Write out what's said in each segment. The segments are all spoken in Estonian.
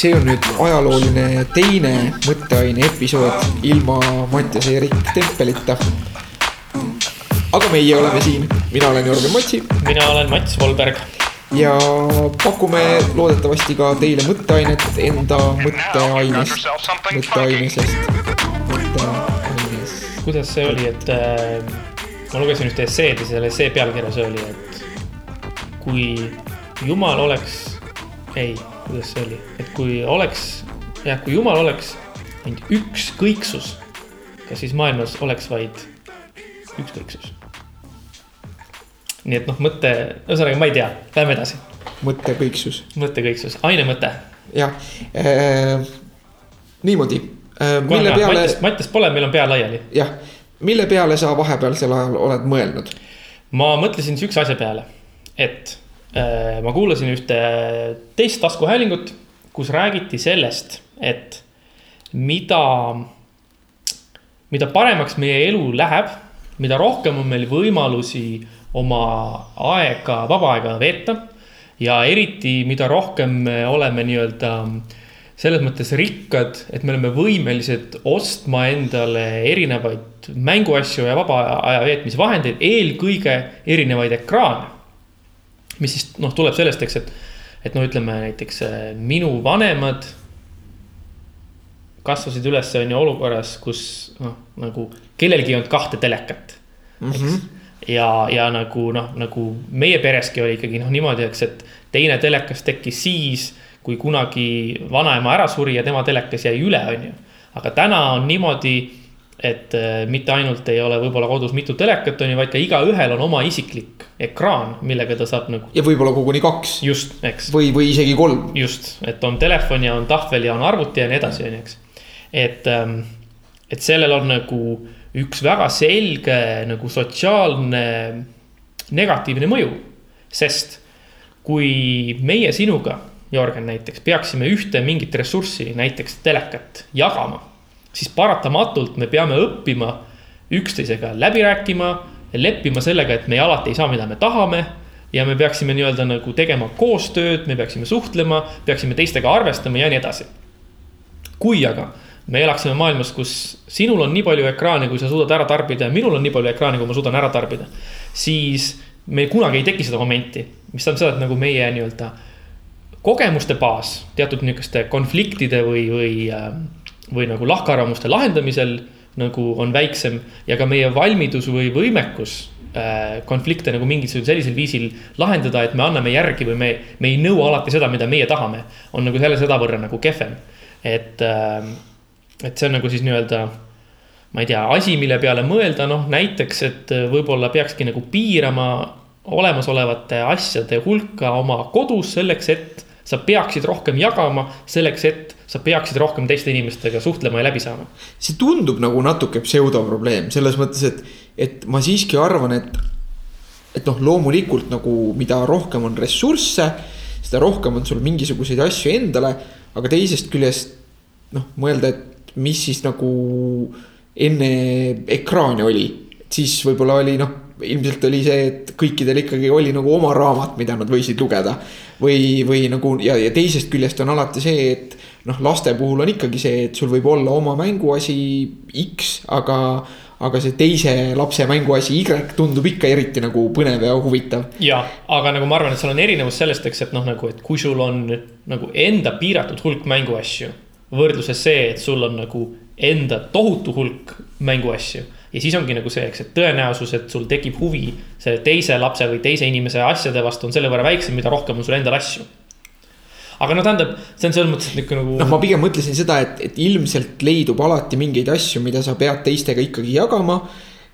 see on nüüd ajalooline teine mõtteaine episood ilma Mattias Erik Tempelita. aga meie oleme siin, mina olen Jörgen Matsi mina olen Mats Volberg. ja pakume loodetavasti ka teile mõtteainet enda mõtteainest, mõtteainesest, mõtteaines. kuidas see oli, et äh, ma lugesin ühte esseed ja selle essee pealkirjas oli, et kui Jumal oleks, ei, kuidas see oli, et kui oleks, jah, kui Jumal oleks ainult ükskõiksus, kas siis maailmas oleks vaid ükskõiksus? nii et noh, mõte, ühesõnaga ma ei tea, lähme edasi. mõttekõiksus, mõttekõiksus, ainemõte. jah äh,. niimoodi äh,, mille peale, Mattiast, Mattiast pole, meil on pea laiali. jah, mille peale sa vahepealsel ajal oled mõelnud? ma mõtlesin sihukese asja peale, et äh, ma kuulasin ühte teist taskuhäälingut, kus räägiti sellest, et mida, mida paremaks meie elu läheb, mida rohkem on meil võimalusi oma aega, vaba aega veeta. ja eriti, mida rohkem me oleme nii-öelda selles mõttes rikkad, et me oleme võimelised ostma endale erinevaid mänguasju ja vaba aja veetmise vahendeid, eelkõige erinevaid ekraane. Mis siis noh, tuleb sellest, eks, et, et no ütleme näiteks äh, minu vanemad kasvasid üles, on ju olukorras, kus noh, nagu kellelgi ei olnud kahte telekat, eks. ja, ja nagu noh, nagu meie pereski oli ikkagi noh niimoodi, eks, et teine telekas tekkis siis, kui kunagi vanaema ära suri ja tema telekas jäi üle, on ju. aga täna on niimoodi, et äh, mitte ainult ei ole võib-olla kodus mitu telekat, on ju, vaid ka igaühel on oma isiklik ekraan, millega ta saab nagu ja võib-olla koguni kaks just, eks või, või isegi kolm. just, et on telefon ja on tahvel ja on arvuti ja nii edasi, on ju, eks. et, et sellel on nagu üks väga selge nagu sotsiaalne negatiivne mõju. sest kui meie sinuga, Jörgen näiteks, peaksime ühte mingit ressurssi, näiteks telekat jagama, siis paratamatult me peame õppima üksteisega läbi rääkima, leppima sellega, et me alati ei saa, mida me tahame ja me peaksime nii-öelda nagu tegema koostööd, me peaksime suhtlema, peaksime teistega arvestama ja nii edasi. kui aga me elaksime maailmas, kus sinul on nii palju ekraane, kui sa suudad ära tarbida ja minul on nii palju ekraane, kui ma suudan ära tarbida, siis meil kunagi ei teki seda momenti, mis tähendab seda, et nagu meie nii-öelda kogemuste baas teatud niisuguste konfliktide või, või, või nagu lahkarvamuste lahendamisel nagu on väiksem ja ka meie valmidus või võimekus äh, konflikte nagu mingisugusel sellisel viisil lahendada, et me anname järgi või me, me ei nõua alati seda, mida meie tahame, on nagu selle sedavõrra nagu kehvem. et, et see on nagu siis nii-öelda, ma ei tea, asi, mille peale mõelda, noh näiteks, et võib-olla peakski nagu piirama olemasolevate asjade hulka oma kodus selleks, et sa peaksid rohkem jagama, selleks, et sa peaksid rohkem teiste inimestega suhtlema ja läbi saama. see tundub nagu natuke pseudoprobleem selles mõttes, et, et ma siiski arvan, et. et noh, loomulikult nagu mida rohkem on ressursse, seda rohkem on sul mingisuguseid asju endale, aga teisest küljest noh, mõelda, et mis siis nagu enne ekraani oli, siis võib-olla oli noh ilmselt oli see, et kõikidel ikkagi oli nagu oma raamat, mida nad võisid lugeda. või, või nagu ja, ja teisest küljest on alati see, et noh, laste puhul on ikkagi see, et sul võib olla oma mänguasi X, aga. aga see teise lapse mänguasi Y tundub ikka eriti nagu põnev ja huvitav. ja, aga nagu ma arvan, et seal on erinevus sellest, eks, et noh, nagu, et kui sul on nagu enda piiratud hulk mänguasju. võrdluses see, et sul on nagu enda tohutu hulk mänguasju ja siis ongi nagu see, eks, et tõenäosus, et sul tekib huvi selle teise lapse või teise inimese asjade vastu on selle võrra väiksem, mida rohkem on sul endal asju. aga no tähendab, see on selles mõttes nihuke nagu. noh, ma pigem mõtlesin seda, et, et ilmselt leidub alati mingeid asju, mida sa pead teistega ikkagi jagama.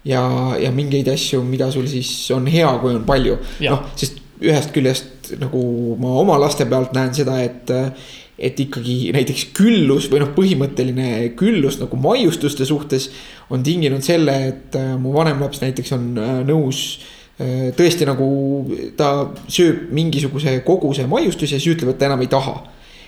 ja, ja mingeid asju, mida sul siis on hea, kui on palju. Noh, sest ühest küljest nagu ma oma laste pealt näen seda, et. Et ikkagi näiteks küllus või noh, põhimõtteline küllus nagu maiustuste suhtes on tinginud selle, et äh, mu vanem laps näiteks on äh, nõus äh, tõesti nagu ta sööb mingisuguse koguse maiustusi ja siis ütleb, et ta enam ei taha.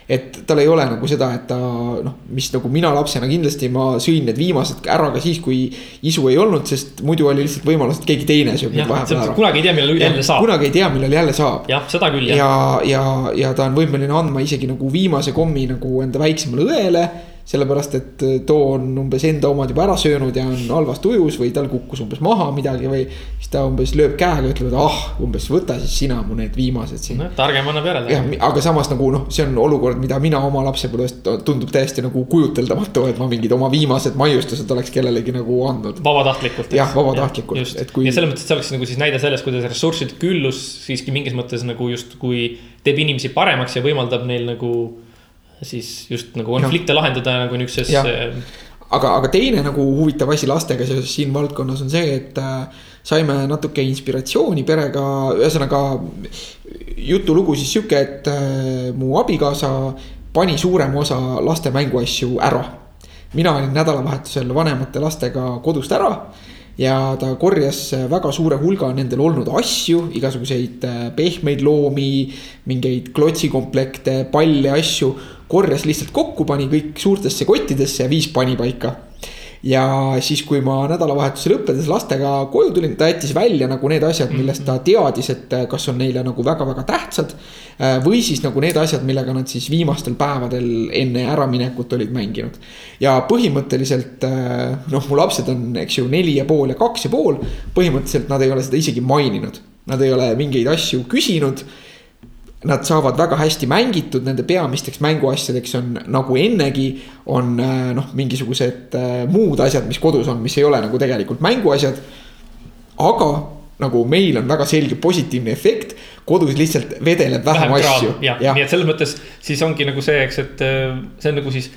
Et tal ei ole nagu seda, et ta noh, mis nagu mina lapsena kindlasti ma sõin need viimased ära ka siis, kui isu ei olnud, sest muidu oli lihtsalt võimalus, et keegi teine sööb need vahepeal ära. kunagi ei tea, millal jälle saab. kunagi ei tea, millal jälle saab jah, seda küll jah. ja, ja, ja ta on võimeline andma isegi nagu viimase kommi nagu enda väiksemale õele. sellepärast, et too on umbes enda omad juba ära söönud ja on halvas tujus või tal kukkus umbes maha midagi või. siis ta umbes lööb käega, ütleb, et ah, umbes võta siis sina mu need viimased siin. noh, targem annab järele jah, aga samas nagu noh, see on olukord, mida mina oma lapsepõlvest tundub täiesti nagu kujuteldamatu, et ma mingid oma viimased maiustused oleks kellelegi nagu andnud. vabatahtlikult. Jah, vabatahtlikult, just et, kui- ja selles mõttes, et see oleks nagu siis näide sellest, kuidas ressursside küllus siiski mingis mõttes nagu justkui teeb inimesi paremaks ja võimaldab neil nagu siis just nagu konflikte lahendada nagu niisuguses äh, aga, aga teine nagu huvitav asi lastega seoses siin valdkonnas on see, et äh, saime natuke inspiratsiooni perega, ühesõnaga jutulugu siis sihuke, et äh, mu abikaasa pani suurema osa laste mänguasju ära. mina olin nädalavahetusel vanemate lastega kodust ära ja ta korjas väga suure hulga nendel olnud asju, igasuguseid pehmeid loomi, mingeid klotsikomplekte, palle, asju. Korjas lihtsalt kokku, pani kõik suurtesse kottidesse ja viis panipaika. ja siis, kui ma nädalavahetuse lõppedes lastega koju tulin, ta jättis välja nagu need asjad, millest ta teadis, et äh, kas on neile nagu väga-väga tähtsad. või siis nagu need asjad, millega nad siis viimastel päevadel enne äraminekut olid mänginud. ja põhimõtteliselt äh, noh, mu lapsed on, eks ju, neli ja pool ja kaks ja pool. põhimõtteliselt nad ei ole seda isegi maininud, nad ei ole mingeid asju küsinud Nad saavad väga hästi mängitud, nende peamisteks mänguasjadeks on nagu ennegi, on äh, noh, mingisugused äh, muud asjad, mis kodus on, mis ei ole nagu tegelikult mänguasjad. aga nagu meil on väga selge positiivne efekt, kodus lihtsalt vedeleb vähem, vähem asju. jah ja., nii et selles mõttes siis ongi nagu see, eks, et äh, see on nagu siis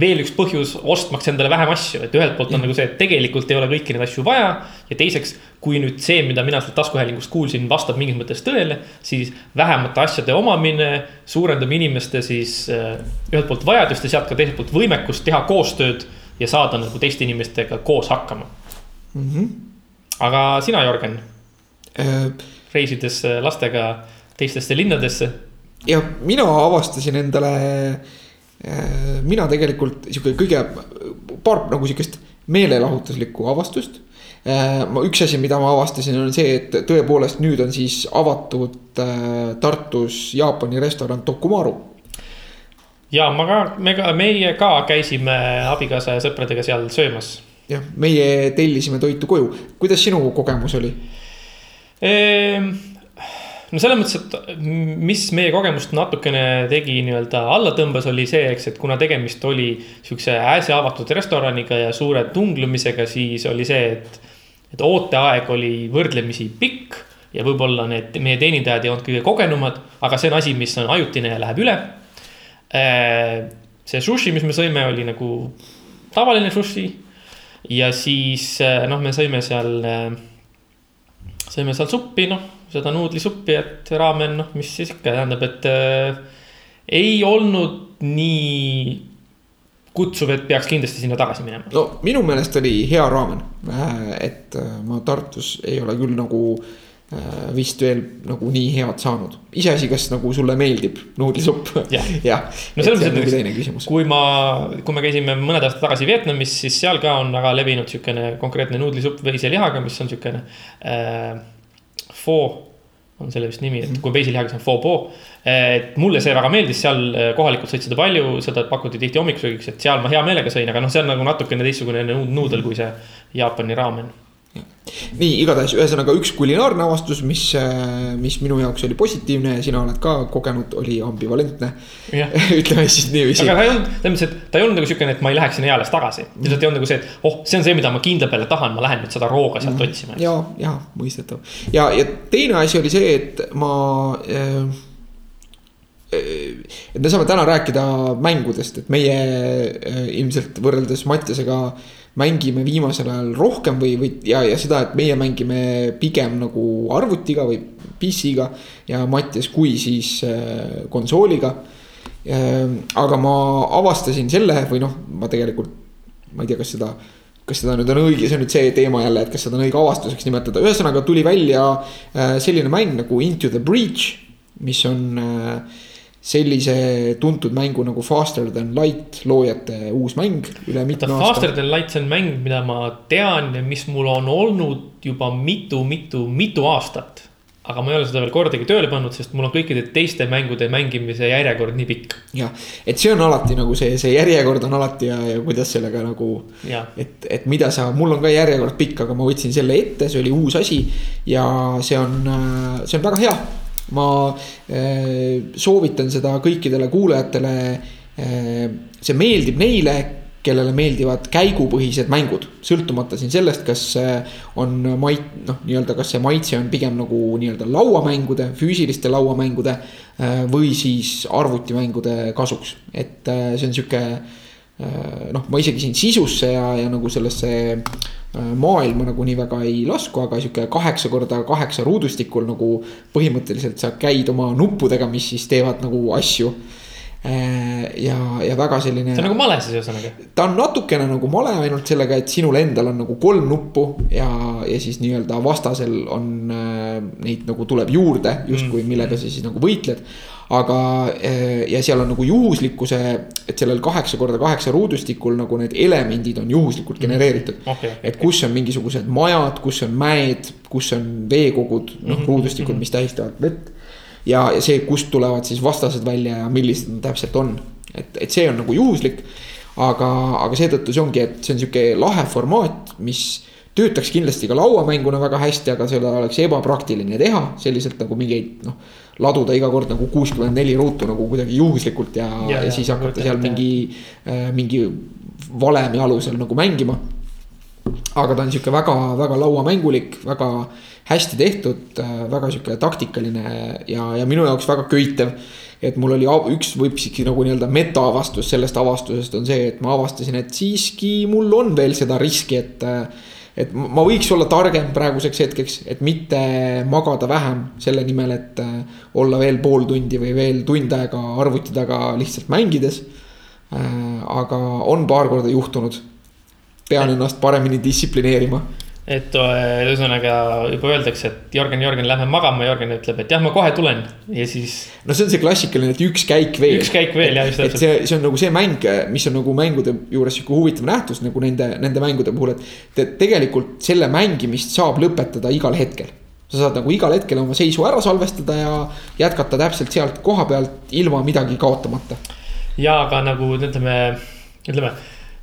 veel üks põhjus ostmaks endale vähem asju, et ühelt poolt on nagu see, et tegelikult ei ole kõiki neid asju vaja. ja teiseks, kui nüüd see, mida mina sealt taskuhäälingust kuulsin, vastab mingis mõttes tõele, siis vähemate asjade omamine suurendab inimeste siis äh, ühelt poolt vajadust ja sealt ka teiselt poolt võimekust teha koostööd ja saada nagu teiste inimestega koos hakkama. Mm -hmm. aga sina, Jörgen, Äh, reisides äh, lastega teistesse linnadesse ja mina avastasin endale, mina tegelikult sihuke kõige, paar nagu sihukest meelelahutuslikku avastust. üks asi, mida ma avastasin, on see, et tõepoolest nüüd on siis avatud äh, Tartus Jaapani restoran Tokumaru ja ma ka, me ka, meie ka käisime abikaasa ja sõpradega seal söömas. jah, meie tellisime toitu koju, kuidas sinu kogemus oli? Ehm, no selles mõttes, et mis meie kogemust natukene tegi nii-öelda alla tõmbas, oli see, eks, et kuna tegemist oli sihukese äsja avatud restoraniga ja suure tunglemisega, siis oli see, et. et ooteaeg oli võrdlemisi pikk ja võib-olla need meie teenindajad ei olnud kõige kogenumad, aga see on asi, mis on ajutine ja läheb üle. see sushi, mis me sõime, oli nagu tavaline sushi ja siis noh, me sõime seal sõime seal suppi, noh, seda nuudlisuppi, et raamen, noh, mis siis ikka tähendab, et äh, ei olnud nii kutsuv, et peaks kindlasti sinna tagasi minema. no minu meelest oli hea raamen, et äh, ma Tartus ei ole küll nagu äh, vist veel nagu nii head saanud. iseasi, kas nagu sulle meeldib nuudlisupp. Jah. jah, no et selles on nagu mõttes, teine küsimus. kui ma, kui me käisime mõned aastad tagasi Vietnamis, siis seal ka on väga levinud sihukene konkreetne nuudlisupp veiselihaga, mis on sihukene äh,. Foo on selle vist nimi, et kui veiselihaga, siis on foo po. et mulle see väga meeldis, seal äh, kohalikud sõid seda palju, seda pakuti tihti hommikusöögiks, et seal ma hea meelega sõin, aga noh, see on nagu natukene teistsugune nuud- nuudel kui see Jaapani raamen. nii, igatahes ühesõnaga üks kulinaarne avastus, mis, mis minu jaoks oli positiivne ja sina oled ka kogenud, oli ambivalentne. ütleme siis niiviisi aga. ta ei olnud, selles mõttes, et ta ei olnud nagu siukene, et ma ei läheks sinna eales tagasi. lihtsalt ei olnud nagu see, et oh, see on see, mida ma kindla peale tahan, ma lähen nüüd seda rooga sealt otsima. ja, ja mõistetav ja, ja teine asi oli see, et ma äh,. et me saame täna rääkida mängudest, et meie äh, ilmselt võrreldes Mattiasega mängime viimasel ajal rohkem või, või ja, ja seda, et meie mängime pigem nagu arvutiga või PC-ga ja Mattias kui siis äh, konsooliga äh,. aga ma avastasin selle või noh, ma tegelikult, ma ei tea, kas seda kas seda nüüd on õige, see on nüüd see teema jälle, et kas seda on õige avastuseks nimetada, ühesõnaga tuli välja äh, selline mäng nagu Into the Breach, mis on äh, sellise tuntud mängu nagu Faster than light loojate uus mäng üle mitme Faster aasta. than light, see on mäng, mida ma tean ja mis mul on olnud juba mitu, mitu, mitu aastat. aga ma ei ole seda veel kordagi tööle pannud, sest mul on kõikide teiste mängude mängimise järjekord nii pikk jah, et see on alati nagu see, see järjekord on alati ja, ja kuidas sellega nagu et, et mida sa, mul on ka järjekord pikk, aga ma võtsin selle ette, see oli uus asi ja see on, see on väga hea. Ma äh, soovitan seda kõikidele kuulajatele äh,. see meeldib neile, kellele meeldivad käigupõhised mängud, sõltumata siin sellest, kas on mait-, noh, nii-öelda, kas see maitse on pigem nagu nii-öelda lauamängude, füüsiliste lauamängude äh, või siis arvutimängude kasuks, et see on sihuke noh, ma isegi siin sisusse ja, ja nagu sellesse äh, maailma nagu nii väga ei lasku, aga sihuke kaheksa korda kaheksa ruudustikul nagu põhimõtteliselt sa käid oma nuppudega, mis siis teevad nagu asju. ja, ja väga selline see on nagu male siis ühesõnaga. ta on natukene nagu male ainult sellega, et sinul endal on nagu kolm nuppu ja, ja siis nii-öelda vastasel on äh, neid nagu tuleb juurde justkui, millega sa siis nagu võitled. Aga äh, ja seal on nagu juhuslikkuse, et sellel kaheksa korda kaheksa ruudustikul nagu need elemendid on juhuslikult genereeritud. okei, et kus on mingisugused majad, kus on mäed, kus on veekogud, noh Mhm, ruudustikud, mis tähistavad vett. ja, ja see, kust tulevad siis vastased välja ja millised nad täpselt on, et, et see on nagu juhuslik. aga, aga seetõttu see ongi, et see on sihuke lahe formaat, mis töötaks kindlasti ka lauamänguna väga hästi, aga seda oleks ebapraktiline teha selliselt nagu mingeid noh. Laduda iga kord nagu kuuskümmend neli ruutu nagu kuidagi juhuslikult ja, ja, Ja, ja siis hakata seal mingi, mingi valemi alusel nagu mängima aga ta on sihuke väga-väga lauamängulik, väga hästi tehtud, väga sihuke taktikaline ja, ja minu jaoks väga köitev. et mul oli üks võib isegi nagu nii-öelda metaavastus sellest avastusest on see, et ma avastasin, et siiski mul on veel seda riski, et. Et ma võiks olla targem praeguseks hetkeks, et mitte magada vähem selle nimel, et äh, olla veel pool tundi või veel tund aega arvuti taga lihtsalt mängides. aga on paar korda juhtunud pean ennast paremini distsiplineerima. Et äh, ühesõnaga juba öeldakse, et Jörgen, Jörgen, lähme magama, Jörgen ütleb, et jah, ma kohe tulen ja siis no see on see klassikaline, et üks käik veel. üks käik veel ja just et täpselt. see, see on nagu see mäng, mis on nagu mängude juures sihuke huvitav nähtus nagu nende, nende mängude puhul, et te, tegelikult selle mängimist saab lõpetada igal hetkel. sa saad nagu igal hetkel oma seisu ära salvestada ja jätkata täpselt sealt koha pealt ilma midagi kaotamata. ja aga nagu ütleme, ütleme,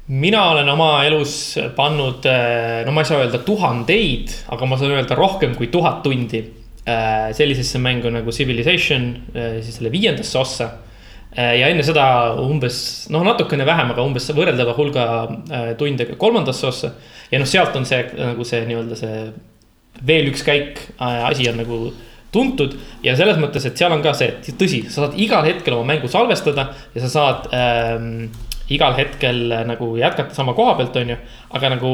mina olen oma elus pannud, no ma ei saa öelda tuhandeid, aga ma saan öelda rohkem kui tuhat tundi äh, sellisesse mängu nagu Civilization, siis selle viiendasse ossa. ja enne seda umbes, noh, natukene vähem, aga umbes võrreldava hulga äh, tunde kolmandasse ossa. ja noh, sealt on see nagu see nii-öelda see veel üks käik, asi on nagu tuntud ja selles mõttes, et seal on ka see, et tõsi, sa saad igal hetkel oma mängu salvestada ja sa saad ähm, igal hetkel äh, nagu jätkata sama koha pealt, on ju. aga nagu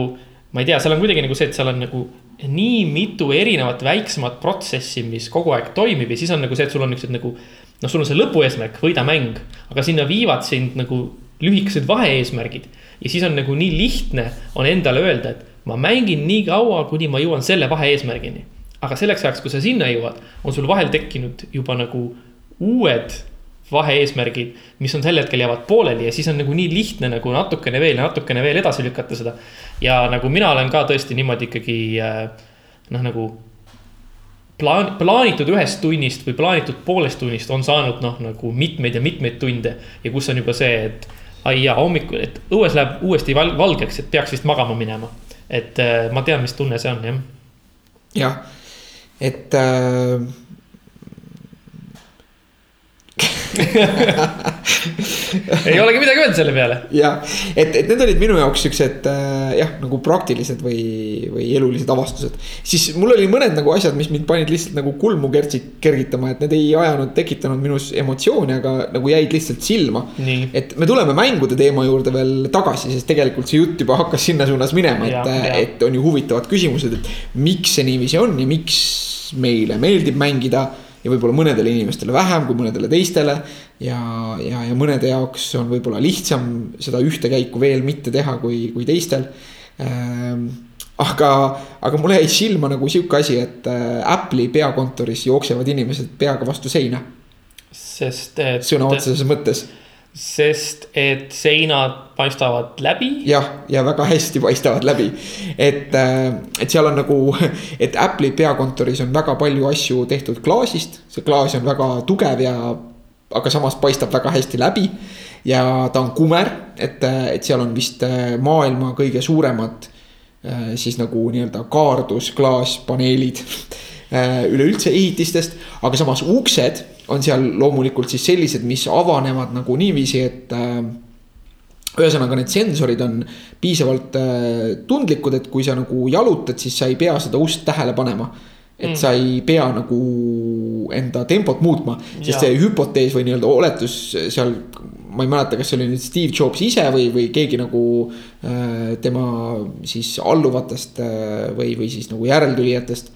ma ei tea, seal on kuidagi nagu see, et seal on nagu nii mitu erinevat väiksemat protsessi, mis kogu aeg toimib ja siis on nagu see, et sul on niuksed nagu. noh, sul on see lõpueesmärk, võida mäng, aga sinna viivad sind nagu lühikesed vaheeesmärgid. ja siis on nagu nii lihtne on endale öelda, et ma mängin nii kaua, kuni ma jõuan selle vaheeesmärgini aga selleks ajaks, kui sa sinna jõuad, on sul vahel tekkinud juba nagu uued vaheeesmärgid, mis on sel hetkel jäävad pooleli ja siis on nagu nii lihtne nagu natukene veel ja natukene veel edasi lükata seda. ja nagu mina olen ka tõesti niimoodi ikkagi äh, noh, nagu plaan, plaanitud ühest tunnist või plaanitud poolest tunnist on saanud noh, nagu mitmeid ja mitmeid tunde ja kus on juba see, et ai jaa, hommikul, et õues läheb uuesti val valgeks, et peaks vist magama minema. et äh, ma tean, mis tunne see on, jah jah, et äh,. ei olegi midagi öelda selle peale. jah, et, et need olid minu jaoks siuksed äh, jah, nagu praktilised või, või elulised avastused. siis mul oli mõned nagu asjad, mis mind panid lihtsalt nagu kulmu kertsi-, kergitama, et need ei ajanud, tekitanud minus emotsioone, aga nagu jäid lihtsalt silma. et me tuleme mängude teema juurde veel tagasi, sest tegelikult see jutt juba hakkas sinna suunas minema, et et on ju huvitavad küsimused, et miks see niiviisi on ja miks meile meeldib mängida ja võib-olla mõnedele inimestele vähem kui mõnedele teistele. ja, ja, ja mõnede jaoks on võib-olla lihtsam seda ühte käiku veel mitte teha kui, kui teistel ähm, aga, aga mulle jäi silma nagu sihuke asi, et äh, Apple'i peakontoris jooksevad inimesed peaga vastu seina. sest et. sõna otseses mõttes sest et seinad paistavad läbi. jah, ja väga hästi paistavad läbi. et, et seal on nagu, et Apple'i peakontoris on väga palju asju tehtud klaasist, see klaas on väga tugev ja, aga samas paistab väga hästi läbi. ja ta on kumer, et, et seal on vist äh, maailma kõige suuremad äh, siis nagu nii-öelda kaardusklaaspaneelid äh, üleüldse ehitistest, aga samas uksed on seal loomulikult siis sellised, mis avanevad nagu niiviisi, et äh, ühesõnaga, need sensorid on piisavalt äh, tundlikud, et kui sa nagu jalutad, siis sa ei pea seda ust tähele panema. et mm. sa ei pea nagu enda tempot muutma, sest Jaa. see hüpotees või nii-öelda oletus seal. ma ei mäleta, kas see oli nüüd Steve Jobs ise või, või keegi nagu äh, tema siis alluvatest äh, või, või siis nagu järeltulijatest.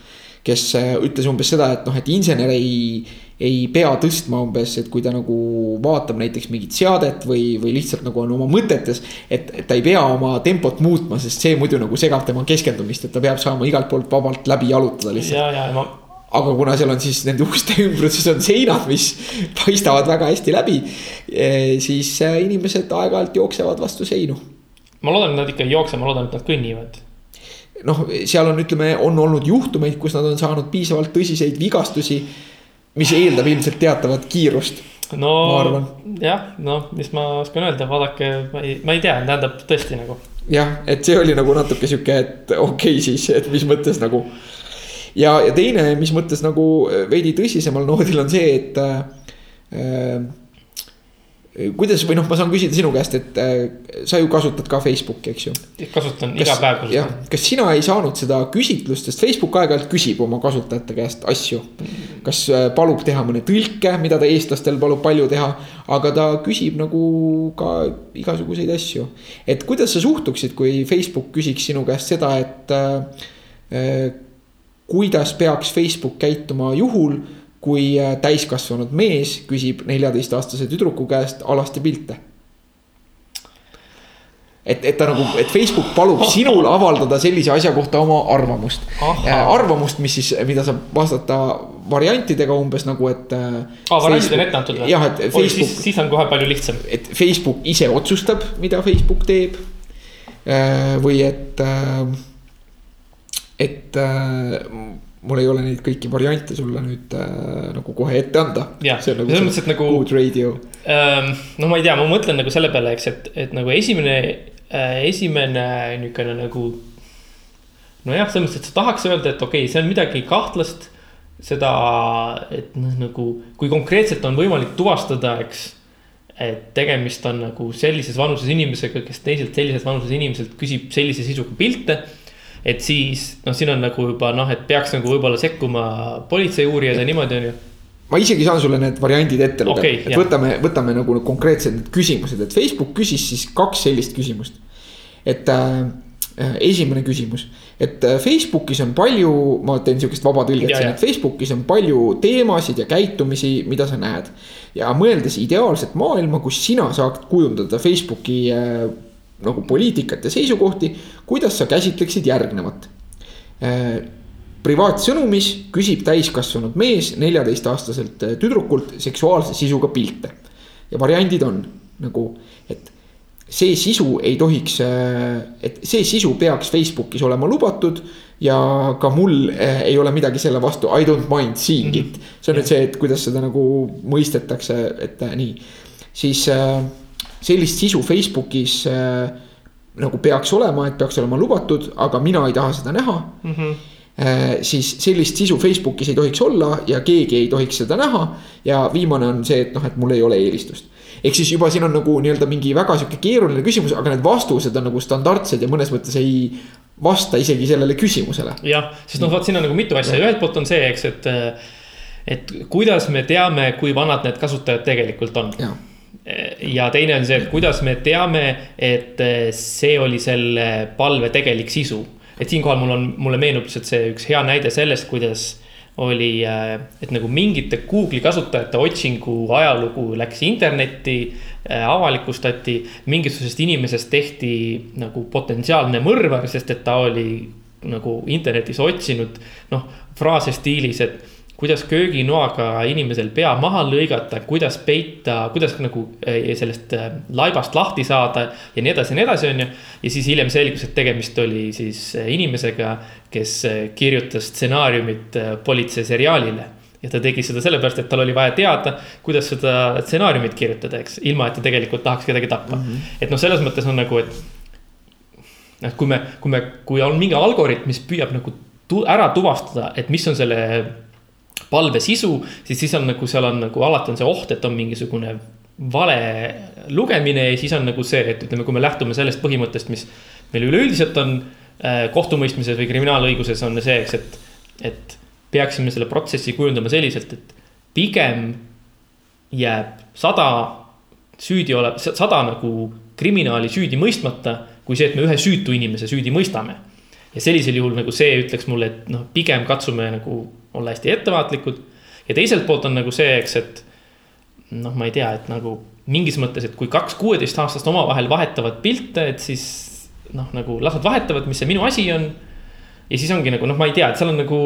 kes äh, ütles umbes seda, et noh, et insener ei, ei pea tõstma umbes, et kui ta nagu vaatab näiteks mingit seadet või, või lihtsalt nagu on oma mõtetes. et, ta ei pea oma tempot muutma, sest see muidu nagu segab tema keskendumist, et ta peab saama igalt poolt vabalt läbi jalutada lihtsalt. ja, ja ma, aga kuna seal on siis nende uste ümbruses on seinad, mis paistavad väga hästi läbi, siis äh, inimesed aeg-ajalt jooksevad vastu seinu ma loodan, et nad ikka ei jookse, ma loodan, et nad kõnnivad. noh, seal on, ütleme, on olnud juhtumeid, kus nad on saanud piisavalt tõsiseid vigastusi. Mis eeldab ilmselt teatavat kiirust. no jah, noh, mis ma oskan öelda, vaadake, ma ei, ma ei tea, tähendab tõesti nagu. jah, et see oli nagu natuke sihuke, et okei okay, siis, et mis mõttes nagu. ja, ja teine, mis mõttes nagu veidi tõsisemal noodil on see, et äh,. Kuidas või noh, ma saan küsida sinu käest, et äh, sa ju kasutad ka Facebooki, eks ju kasutan iga päev kasutan., kas sina ei saanud seda küsitlust, sest Facebook aeg-ajalt küsib oma kasutajate käest asju. kas äh, palub teha mõne tõlke, mida ta eestlastel palub palju teha, aga ta küsib nagu ka igasuguseid asju. et kuidas sa suhtuksid, kui Facebook küsiks sinu käest seda, et äh, äh, kuidas peaks Facebook käituma juhul, kui äh, täiskasvanud mees küsib neljateistaastase tüdruku käest alasti pilte et, et ta nagu, et Facebook palub sinul avaldada sellise asja kohta oma arvamust. Ahhaa. arvamust, mis siis, mida saab vastata variantidega umbes nagu, et. aa, variandid on ette antud või? jah, et siis, Facebook, siis on kohe palju lihtsam. et Facebook ise otsustab, mida Facebook teeb. või et, et äh, mul ei ole neid kõiki variante sulle nüüd äh, nagu kohe ette anda. Jah, see on nagu selles mõttes, et nagu- good radio. Ehm, no ma ei tea, ma mõtlen nagu selle peale, eks, et, et nagu esimene, esimene niisugune nagu. nojah, selles mõttes, et sa tahaks öelda, et okei okay,, see on midagi kahtlast. seda, et noh, nagu kui konkreetselt on võimalik tuvastada, eks. et tegemist on nagu sellises vanuses inimesega, kes teiselt sellises vanuses inimeselt küsib sellise sisuga pilte et siis noh, siin on nagu juba noh, et peaks nagu võib-olla sekkuma politseiuurijad ja niimoodi on ju. ma isegi saan sulle need variandid ette lugeda okay,, et jah. võtame, võtame nagu konkreetsed need küsimused, et Facebook küsis siis kaks sellist küsimust. et äh, esimene küsimus, et äh, Facebookis on palju, ma teen sihukest vaba tõlget siin, et Facebookis on palju teemasid ja käitumisi, mida sa näed. ja mõeldes ideaalset maailma, kus sina saad kujundada Facebooki äh, nagu poliitikat ja seisukohti, kuidas sa käsitleksid järgnevat äh, privaatsõnumis küsib täiskasvanud mees neljateistaastaselt äh, tüdrukult seksuaalse sisuga pilte. ja variandid on nagu, et see sisu ei tohiks, et see sisu peaks Facebookis olema lubatud. ja ka mul äh, ei ole midagi selle vastu, I don't mind seeing it. see on nüüd see, et kuidas seda nagu mõistetakse, et äh, nii, siis äh, sellist sisu Facebookis äh, nagu peaks olema, et peaks olema lubatud, aga mina ei taha seda näha Äh, siis sellist sisu Facebookis ei tohiks olla ja keegi ei tohiks seda näha. ja viimane on see, et noh, et mul ei ole eelistust. ehk siis juba siin on nagu nii-öelda mingi väga sihuke keeruline küsimus, aga need vastused on nagu standardsed ja mõnes mõttes ei vasta isegi sellele küsimusele. jah, sest noh, vot siin on nagu mitu asja, ühelt poolt on see, eks, et. et kuidas me teame, kui vanad need kasutajad tegelikult on. Ja teine on see, et kuidas me teame, et see oli selle palve tegelik sisu. et siinkohal mul on, mulle meenub lihtsalt see üks hea näide sellest, kuidas oli, et nagu mingite Google'i kasutajate otsingu ajalugu läks internetti, avalikustati. mingisugusest inimesest tehti nagu potentsiaalne mõrvar, sest et ta oli nagu internetis otsinud noh, fraase stiilis, et kuidas kööginoaga inimesel pea maha lõigata, kuidas peita, kuidas nagu eh, sellest eh, laibast lahti saada ja nii edasi ja nii edasi, on ju. ja siis hiljem selgus, et tegemist oli siis eh, inimesega, kes kirjutas stsenaariumit politseiseriaalile ja ta tegi seda sellepärast, et tal oli vaja teada, kuidas seda stsenaariumit kirjutada, eks, ilma et ta tegelikult tahaks kedagi tappa mm. -hmm. et noh, selles mõttes on nagu, et. noh, kui me, kui me, kui on mingi algoritm, mis püüab nagu tu ära tuvastada, et mis on selle palve sisu, siis, siis on nagu seal on nagu alati on see oht, et on mingisugune vale lugemine ja siis on nagu see, et ütleme, kui me lähtume sellest põhimõttest, mis meil üleüldiselt on äh, kohtumõistmises või kriminaalõiguses on see, eks, et, et peaksime selle protsessi kujundama selliselt, et pigem jääb sada süüdi olev, sada nagu kriminaali süüdi mõistmata, kui see, et me ühe süütu inimese süüdi mõistame. ja sellisel juhul nagu see ütleks mulle, et noh, pigem katsume nagu olla hästi ettevaatlikud. ja teiselt poolt on nagu see, eks, et noh, ma ei tea, et nagu mingis mõttes, et kui kaks kuueteistaastast omavahel vahetavad pilte, et siis noh, nagu las nad vahetavad, mis see minu asi on. ja siis ongi nagu noh, ma ei tea, et seal on nagu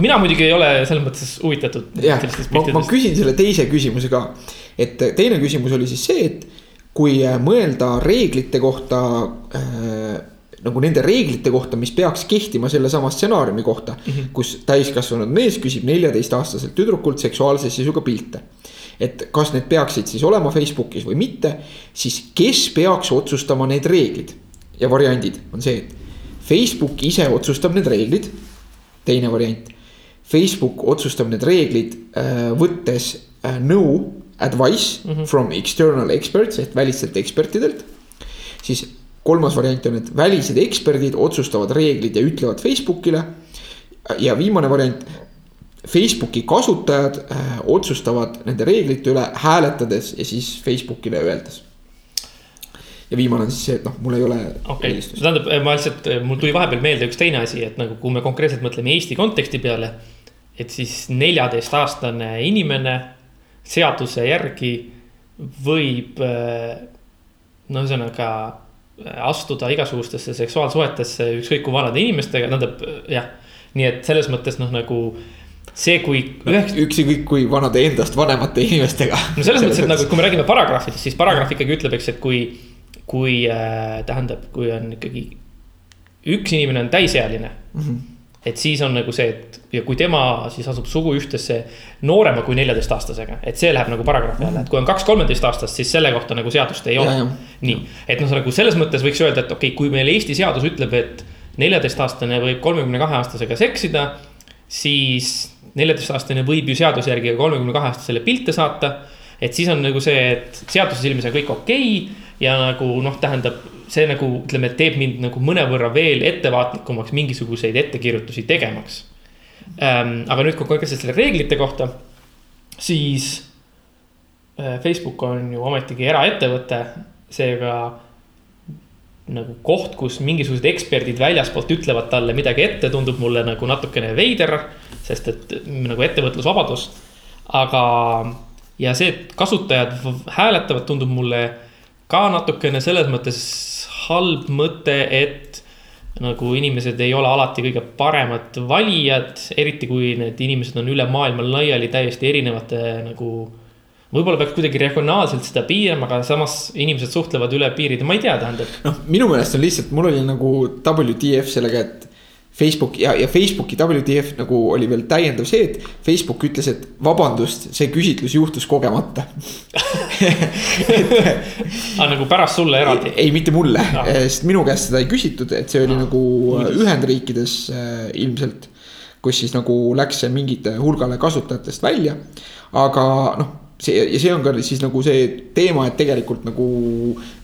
mina muidugi ei ole selles mõttes huvitatud. jah, ma, ma küsin selle teise küsimuse ka. et teine küsimus oli siis see, et kui mõelda reeglite kohta äh, nagu nende reeglite kohta, mis peaks kehtima sellesama stsenaariumi kohta mm. -hmm. kus täiskasvanud mees küsib neljateistaastaselt tüdrukult seksuaalse sisuga pilte. et kas need peaksid siis olema Facebookis või mitte, siis kes peaks otsustama need reeglid ja variandid on see, et Facebook ise otsustab need reeglid. teine variant, Facebook otsustab need reeglid äh, võttes äh, nõu, advice mm -hmm. from external experts ehk välistelt ekspertidelt. siis kolmas variant on, et välised eksperdid otsustavad reeglid ja ütlevad Facebookile. ja viimane variant, Facebooki kasutajad äh, otsustavad nende reeglite üle hääletades ja siis Facebookile öeldes ja viimane on siis see, et noh, mul ei ole okay.. tähendab, ma lihtsalt, mul tuli vahepeal meelde üks teine asi, et nagu, kui me konkreetselt mõtleme Eesti konteksti peale. et siis neljateistaastane inimene seaduse järgi võib äh, no ühesõnaga astuda igasugustesse seksuaalsuhetesse ükskõik kui vanade inimestega, tähendab jah. nii et selles mõttes noh, nagu see, kui üheks.... ükskõik kui vanade endast vanemate inimestega. no selles mõttes, et nagu, kui me räägime paragrahvidest, siis paragrahv ikkagi ütleb, eks, et kui, kui äh, tähendab, kui on ikkagi. üks inimene on täisealine mm. -hmm et siis on nagu see, et ja kui tema siis asub suguühtesse noorema kui neljateistaastasega, et see läheb nagu paragrahvi alla, et kui on kaks kolmeteistaastast, siis selle kohta nagu seadust ei ole. nii, et noh, nagu selles mõttes võiks öelda, et okei okay,, kui meil Eesti seadus ütleb, et neljateistaastane võib kolmekümne kahe aastasega seksida, siis neljateistaastane võib ju seaduse järgi ka kolmekümne kahe aastasele pilte saata. et siis on nagu see, et seaduse silmis on kõik okei okay, ja nagu noh, tähendab see nagu ütleme, teeb mind nagu mõnevõrra veel ettevaatlikumaks mingisuguseid ettekirjutusi tegemaks ähm,. aga nüüd konkreetselt selle reeglite kohta, siis äh, Facebook on ju ometigi eraettevõte, seega nagu koht, kus mingisugused eksperdid väljaspoolt ütlevad talle midagi ette, tundub mulle nagu natukene veider, sest et nagu ettevõtlusvabadus. aga, ja see, et kasutajad hääletavad, tundub mulle ka natukene selles mõttes halb mõte, et nagu inimesed ei ole alati kõige paremad valijad, eriti kui need inimesed on üle maailma laiali täiesti erinevate nagu. võib-olla peaks kuidagi regionaalselt seda piirama, aga samas inimesed suhtlevad üle piiride, ma ei tea, tähendab. noh, minu meelest on lihtsalt, mul oli nagu WTF sellega, et Facebook ja, ja Facebooki WTF nagu oli veel täiendav see, et Facebook ütles, et vabandust, see küsitlus juhtus kogemata aga nagu pärast sulle eraldi? ei, mitte mulle no., sest minu käest seda ei küsitud, et see oli no. nagu Ühendriikides äh, ilmselt. kus siis nagu läks see mingite hulgale kasutajatest välja, aga noh see ja see on ka siis nagu see teema, et tegelikult nagu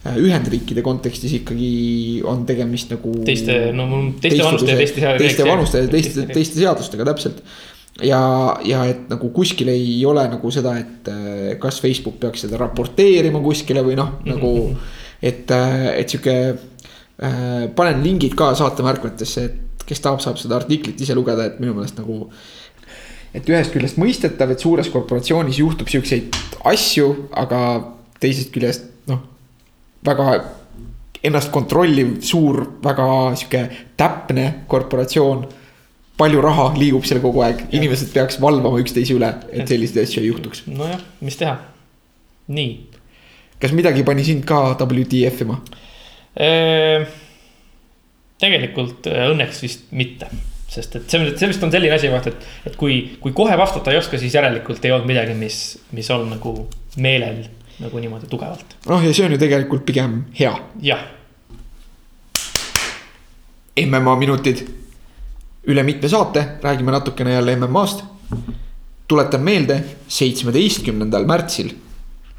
äh, Ühendriikide kontekstis ikkagi on tegemist nagu. teiste, no teiste vanuste ja teiste. teiste vanuste ja teiste, teiste seadustega täpselt. ja, ja et nagu kuskil ei ole nagu seda, et äh, kas Facebook peaks seda raporteerima kuskile või noh, nagu. et, äh, et sihuke äh,, panen lingid ka saatemärkmetesse, et kes tahab, saab seda artiklit ise lugeda, et minu meelest nagu et ühest küljest mõistetav, et suures korporatsioonis juhtub siukseid asju, aga teisest küljest noh, väga ennast kontrolliv, suur, väga sihuke täpne korporatsioon. palju raha liigub seal kogu aeg, inimesed peaks valvama üksteise üle, et selliseid asju ei juhtuks. nojah, mis teha. nii. kas midagi pani sind ka WTF ima? tegelikult äh, õnneks vist mitte, sest et see, see vist on selline asi, vaata, et, et kui, kui kohe vastata ei oska, siis järelikult ei olnud midagi, mis, mis on nagu meelel nagu niimoodi tugevalt. noh, ja see on ju tegelikult pigem hea. jah, MMA minutid. üle mitme saate räägime natukene jälle MM-ast. tuletan meelde, seitsmeteistkümnendal märtsil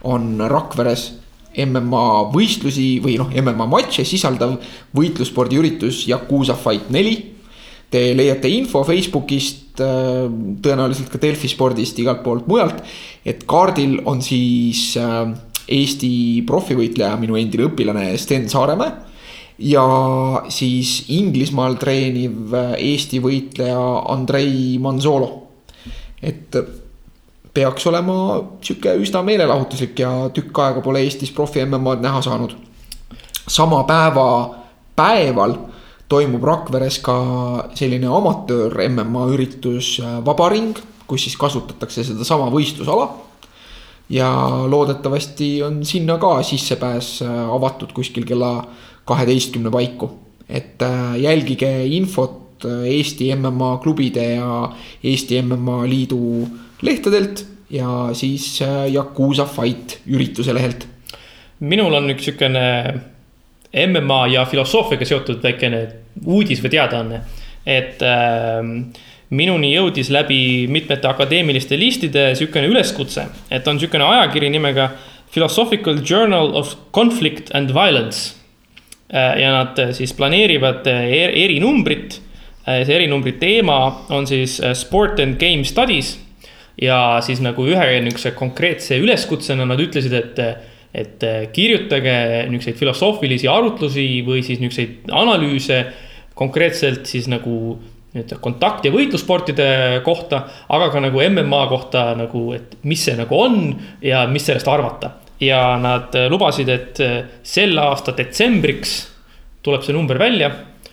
on Rakveres MMA võistlusi või noh, MMA matše sisaldav võitlusspordiüritus Yakuusa Fight neli. Te leiate info Facebookist, tõenäoliselt ka Delfi spordist, igalt poolt mujalt. et kaardil on siis äh, Eesti profivõitleja, minu endine õpilane Sten Saaremäe ja siis Inglismaal treeniv Eesti võitleja Andrei Manzolo. et peaks olema sihuke üsna meelelahutuslik ja tükk aega pole Eestis profi MM-ad näha saanud. sama päeva päeval toimub Rakveres ka selline amatöör MMA üritus äh, Vabaring, kus siis kasutatakse sedasama võistlusala ja loodetavasti on sinna ka sissepääs äh, avatud kuskil kella kaheteistkümne paiku. et äh, jälgige infot Eesti MMA klubide ja Eesti MMA liidu lehtedelt ja siis Yakuusa Fight ürituse lehelt. minul on üks sihukene MMA ja filosoofiaga seotud väikene uudis või teadaanne. et äh, minuni jõudis läbi mitmete akadeemiliste listide sihukene üleskutse, et on sihukene ajakiri nimega Philosophical Journal of Conflict and Violence. ja nad äh, siis planeerivad äh, er- erinumbrit. see erinumbri teema on siis äh, Sport and Game Studies ja siis nagu ühe niisuguse konkreetse üleskutsena nad ütlesid, et, et kirjutage niisuguseid filosoofilisi arutlusi või siis niisuguseid analüüse konkreetselt siis nagu nüüd kontakt- ja võitlussportide kohta, aga ka nagu MMA kohta nagu, et mis see nagu on ja mis sellest arvata. ja nad lubasid, et sel aasta detsembriks tuleb see number välja.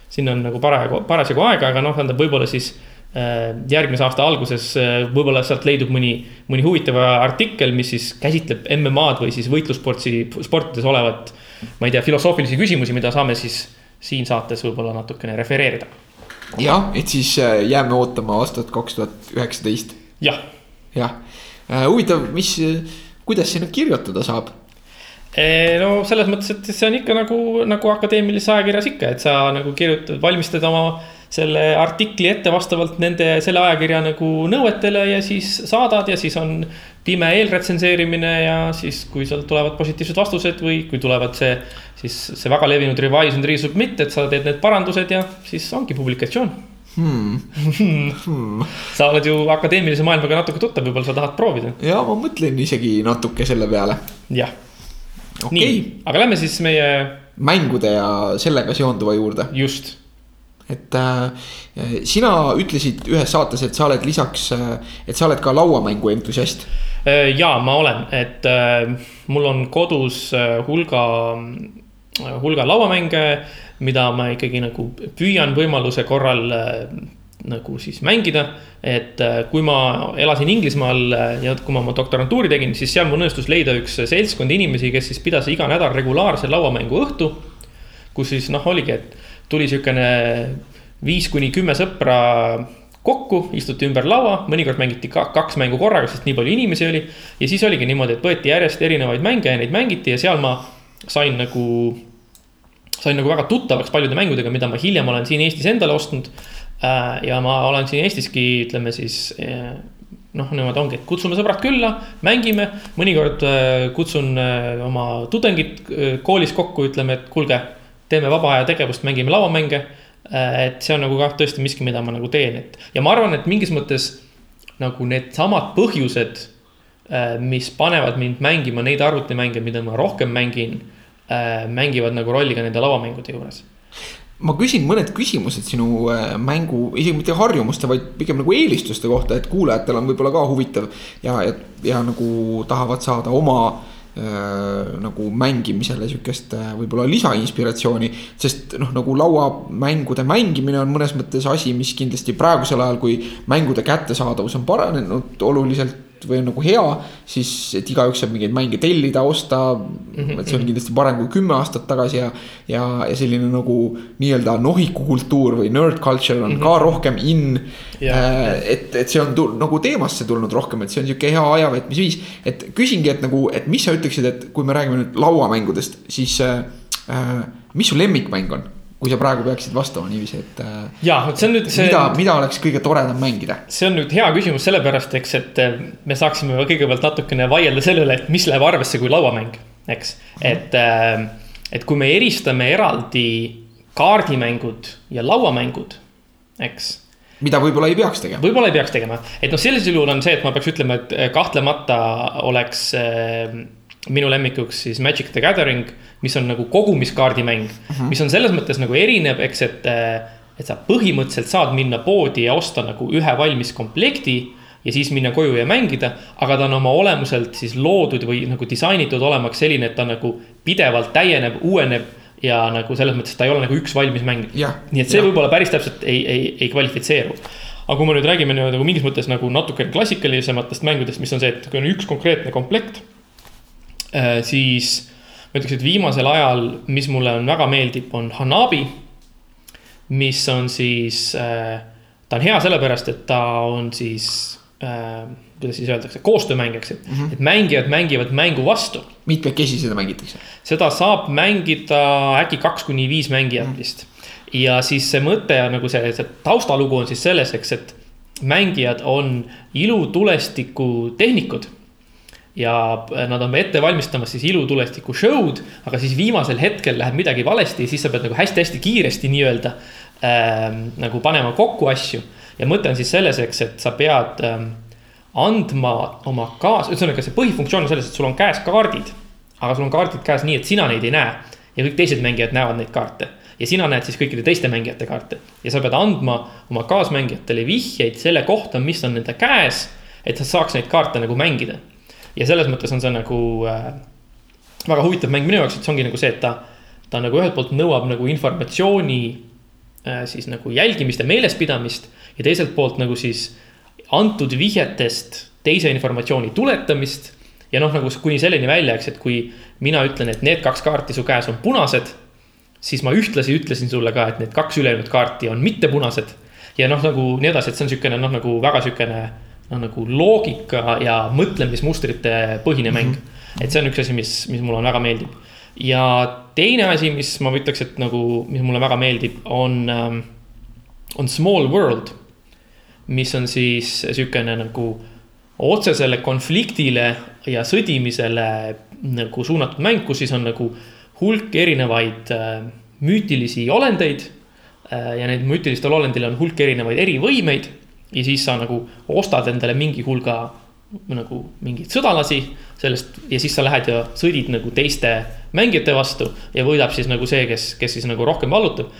siin on nagu parajagu, parasjagu aega, aga noh, tähendab võib-olla siis äh, järgmise aasta alguses äh, võib-olla sealt leidub mõni, mõni huvitav artikkel, mis siis käsitleb MM-ad või siis võitlussportsi, sportides olevat. ma ei tea, filosoofilisi küsimusi, mida saame siis siin saates võib-olla natukene refereerida. jah, et siis äh, jääme ootama aastat kaks tuhat üheksateist, jah, jah. huvitav, mis, kuidas sinna kirjutada saab? no selles mõttes, et see on ikka nagu, nagu akadeemilises ajakirjas ikka, et sa nagu kirjutad, valmistad oma selle artikli ette vastavalt nende, selle ajakirja nagu nõuetele ja siis saadad ja siis on pime eelretsenseerimine ja siis, kui sealt tulevad positiivsed vastused või kui tulevad see, siis see väga levinud revise and resubmit, et sa teed need parandused ja siis ongi publikatsioon Hmm. Hmm. sa oled ju akadeemilise maailmaga natuke tuttav, võib-olla sa tahad proovida, ja ma mõtlen isegi natuke selle peale. jah. okei nii okay., aga lähme siis meie, mängude ja sellega seonduva juurde, just et äh, sina ütlesid ühes saates, et sa oled lisaks, et sa oled ka lauamängu entusiast. Äh, ja ma olen, et äh, mul on kodus äh, hulga, hulga lauamänge, mida ma ikkagi nagu püüan võimaluse korral äh, nagu siis mängida. et äh, kui ma elasin Inglismaal äh, ja kui ma oma doktorantuuri tegin, siis seal mul õnnestus leida üks seltskond inimesi, kes siis pidas iga nädal regulaarse lauamängu õhtu. kus siis noh, oligi, et tuli siukene viis kuni kümme sõpra kokku, istuti ümber laua, mõnikord mängiti ka kaks mängu korraga, sest nii palju inimesi oli. ja siis oligi niimoodi, et võeti järjest erinevaid mänge ja neid mängiti ja seal ma sain nagu, sain nagu väga tuttavaks paljude mängudega, mida ma hiljem olen siin Eestis endale ostnud. ja ma olen siin Eestiski, ütleme siis eh, noh, niimoodi ongi, et kutsume sõbrad külla, mängime, mõnikord eh, kutsun oma tudengid koolis kokku, ütleme, et kuulge, teeme vaba aja tegevust, mängime lauamänge. et see on nagu kah tõesti miski, mida ma nagu teen, et ja ma arvan, et mingis mõttes nagu needsamad põhjused, mis panevad mind mängima neid arvutimänge, mida ma rohkem mängin, mängivad nagu rolli ka nende lauamängude juures ma küsin mõned küsimused sinu äh, mängu, isegi mitte harjumuste, vaid pigem nagu eelistuste kohta, et kuulajatel on võib-olla ka huvitav ja, ja, ja nagu tahavad saada oma äh, nagu mängimisele sihukest äh, võib-olla lisainspiratsiooni. sest noh, nagu lauamängude mängimine on mõnes mõttes asi, mis kindlasti praegusel ajal, kui mängude kättesaadavus on paranenud oluliselt või on nagu hea, siis et igaüks saab mingeid mänge tellida, osta mm. -hmm. et see on kindlasti parem kui kümme aastat tagasi ja, ja, ja selline nagu nii-öelda nohikukultuur või nerd culture on mm -hmm. ka rohkem in yeah.. Äh, et, et see on tul, nagu teemasse tulnud rohkem, et see on sihuke hea ajaveetmisviis. et küsingi, et nagu, et mis sa ütleksid, et kui me räägime nüüd lauamängudest, siis äh, äh mis su lemmikmäng on? Kui sa praegu peaksid vastama niiviisi, et. Äh, ja, vot see on nüüd see. mida, mida oleks kõige toredam mängida? see on nüüd hea küsimus sellepärast, eks, et äh, me saaksime kõigepealt natukene vaielda selle üle, et mis läheb arvesse kui lauamäng, eks. et, äh, et kui me eristame eraldi kaardimängud ja lauamängud, eks mida võib-olla ei peaks tegema. võib-olla ei peaks tegema, et noh, sellisel juhul on see, et ma peaks ütlema, et kahtlemata oleks minu lemmikuks siis Magic the Gathering, mis on nagu kogumiskaardimäng uh, mhm. -huh. mis on selles mõttes nagu erinev, eks, et, et sa põhimõtteliselt saad minna poodi ja osta nagu ühe valmis komplekti ja siis minna koju ja mängida. aga ta on oma olemuselt siis loodud või nagu disainitud olemaks selline, et ta nagu pidevalt täieneb, uueneb ja nagu selles mõttes ta ei ole nagu üks valmis mäng. nii et see võib-olla päris täpselt ei, ei, ei kvalifitseeru. aga kui me nüüd räägime nagu mingis mõttes nagu natukene klassikalisematest mängudest, mis on see, et kui on üks konkreetne komplekt siis ma ütleks, et viimasel ajal, mis mulle on väga meeldib, on Hanabi. mis on siis, äh, ta on hea sellepärast, et ta on siis äh, kuidas siis öeldakse, koostöömäng, eks, et mm, -hmm. et mängijad mängivad mängu vastu. mitmekesi seda mängitakse? seda saab mängida äkki kaks kuni viis mängijat mm -hmm. vist. ja siis see mõte on nagu see, see taustalugu on siis selles, eks, et mängijad on ilutulestiku tehnikud ja nad on ette valmistamas siis ilutulestiku show'd, aga siis viimasel hetkel läheb midagi valesti siis sa pead nagu hästi-hästi kiiresti nii-öelda äh, nagu panema kokku asju. ja mõte on siis selles, eks, et sa pead äh, andma oma kaas-, ühesõnaga see põhifunktsioon on selles, et sul on käes kaardid. aga sul on kaardid käes nii, et sina neid ei näe ja kõik teised mängijad näevad neid kaarte ja sina näed siis kõikide teiste mängijate kaarte ja sa pead andma oma kaasmängijatele vihjeid selle kohta, mis on nende käes, et sa saaks neid kaarte nagu mängida ja selles mõttes on see nagu äh, väga huvitav mäng minu jaoks, et see ongi nagu see, et ta, ta nagu ühelt poolt nõuab nagu informatsiooni äh, siis nagu jälgimist ja meelespidamist. ja teiselt poolt nagu siis antud vihjetest teise informatsiooni tuletamist. ja noh, nagu kuni selleni välja, eks, et kui mina ütlen, et need kaks kaarti su käes on punased. siis ma ühtlasi ütlesin sulle ka, et need kaks ülejäänud kaarti on mitte punased. ja noh, nagu nii edasi, et see on sihukene noh, nagu väga sihukene noh, nagu loogika ja mõtlemismustrite põhine mäng mm. -hmm. et see on üks asi, mis, mis mulle väga meeldib. ja teine asi, mis ma ütleks, et nagu, mis mulle väga meeldib, on, ähm, on Small World. mis on siis sihukene nagu otsesele konfliktile ja sõdimisele nagu suunatud mäng, kus siis on nagu hulk erinevaid äh, müütilisi olendeid. Äh, ja need müütilistel olendil on hulk erinevaid erivõimeid ja siis sa nagu ostad endale mingi hulga nagu mingeid sõdalasi sellest ja siis sa lähed ja sõdid nagu teiste mängijate vastu ja võidab siis nagu see, kes, kes siis nagu rohkem vallutab.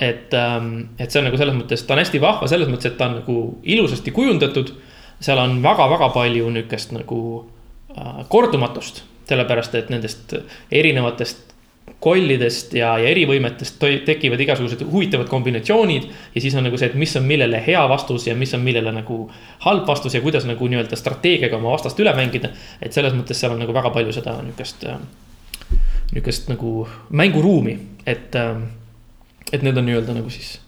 et, ähm, et see on nagu selles mõttes, ta on hästi vahva selles mõttes, et ta on nagu ilusasti kujundatud. seal on väga-väga palju nihukest nagu äh, kordumatust, sellepärast et nendest erinevatest kollidest ja, ja erivõimetest tekivad igasugused huvitavad kombinatsioonid. ja siis on nagu see, et mis on millele hea vastus ja mis on millele nagu halb vastus ja kuidas nagu nii-öelda strateegiaga oma vastast üle mängida. et selles mõttes seal on nagu väga palju seda nihukest, nihukest nagu mänguruumi, et, et need on nii-öelda nagu siis.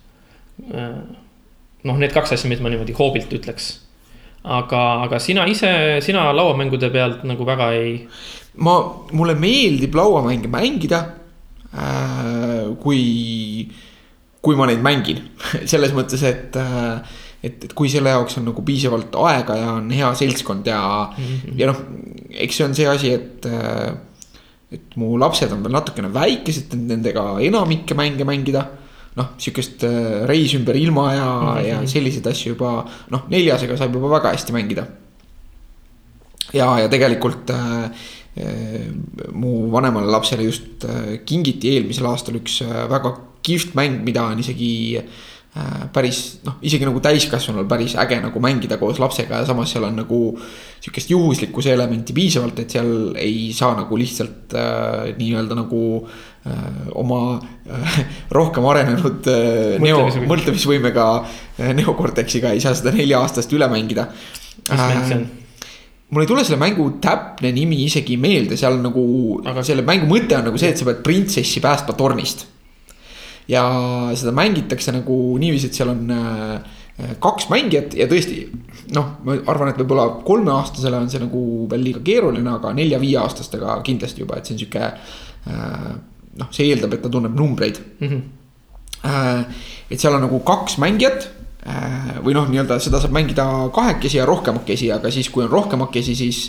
noh, need kaks asja, mis ma niimoodi hoobilt ütleks aga, aga sina ise, sina lauamängude pealt nagu väga ei. ma, mulle meeldib lauamänge mängida äh,. kui, kui ma neid mängin selles mõttes, et äh, et, et kui selle jaoks on nagu piisavalt aega ja on hea seltskond ja mm, -hmm. ja noh, eks see on see asi, et. Äh, et mu lapsed on veel natukene väikesed, et nendega enamikke mänge mängida noh, sihukest äh, reis ümber ilma ja mm, -hmm. ja selliseid asju juba noh, neljasega saab juba väga hästi mängida. ja, ja tegelikult äh, äh, mu vanemale lapsele just äh, kingiti eelmisel aastal üks väga kihvt mäng, mida on isegi päris noh, isegi nagu täiskasvanul päris äge nagu mängida koos lapsega ja samas seal on nagu. sihukest juhuslikkuse elementi piisavalt, et seal ei saa nagu lihtsalt äh, nii-öelda nagu äh, oma äh, rohkem arenenud äh, neo, Mõtlemisvõime. mõtlemisvõimega äh, neokorteksiga ei saa seda nelja-aastast üle mängida. mis mäng see on? mul ei tule selle mängu täpne nimi isegi meelde, seal nagu Aga- selle mängu mõte on nagu see, et sa pead printsessi päästma tornist. ja seda mängitakse nagu niiviisi, et seal on äh, kaks mängijat ja tõesti noh, ma arvan, et võib-olla kolmeaastasele on see nagu veel liiga keeruline, aga nelja-viieaastastega kindlasti juba, et see on sihuke äh, noh, see eeldab, et ta tunneb numbreid Äh, et seal on nagu kaks mängijat äh, või noh, nii-öelda seda saab mängida kahekesi ja rohkemakesi, aga siis, kui on rohkemakesi, siis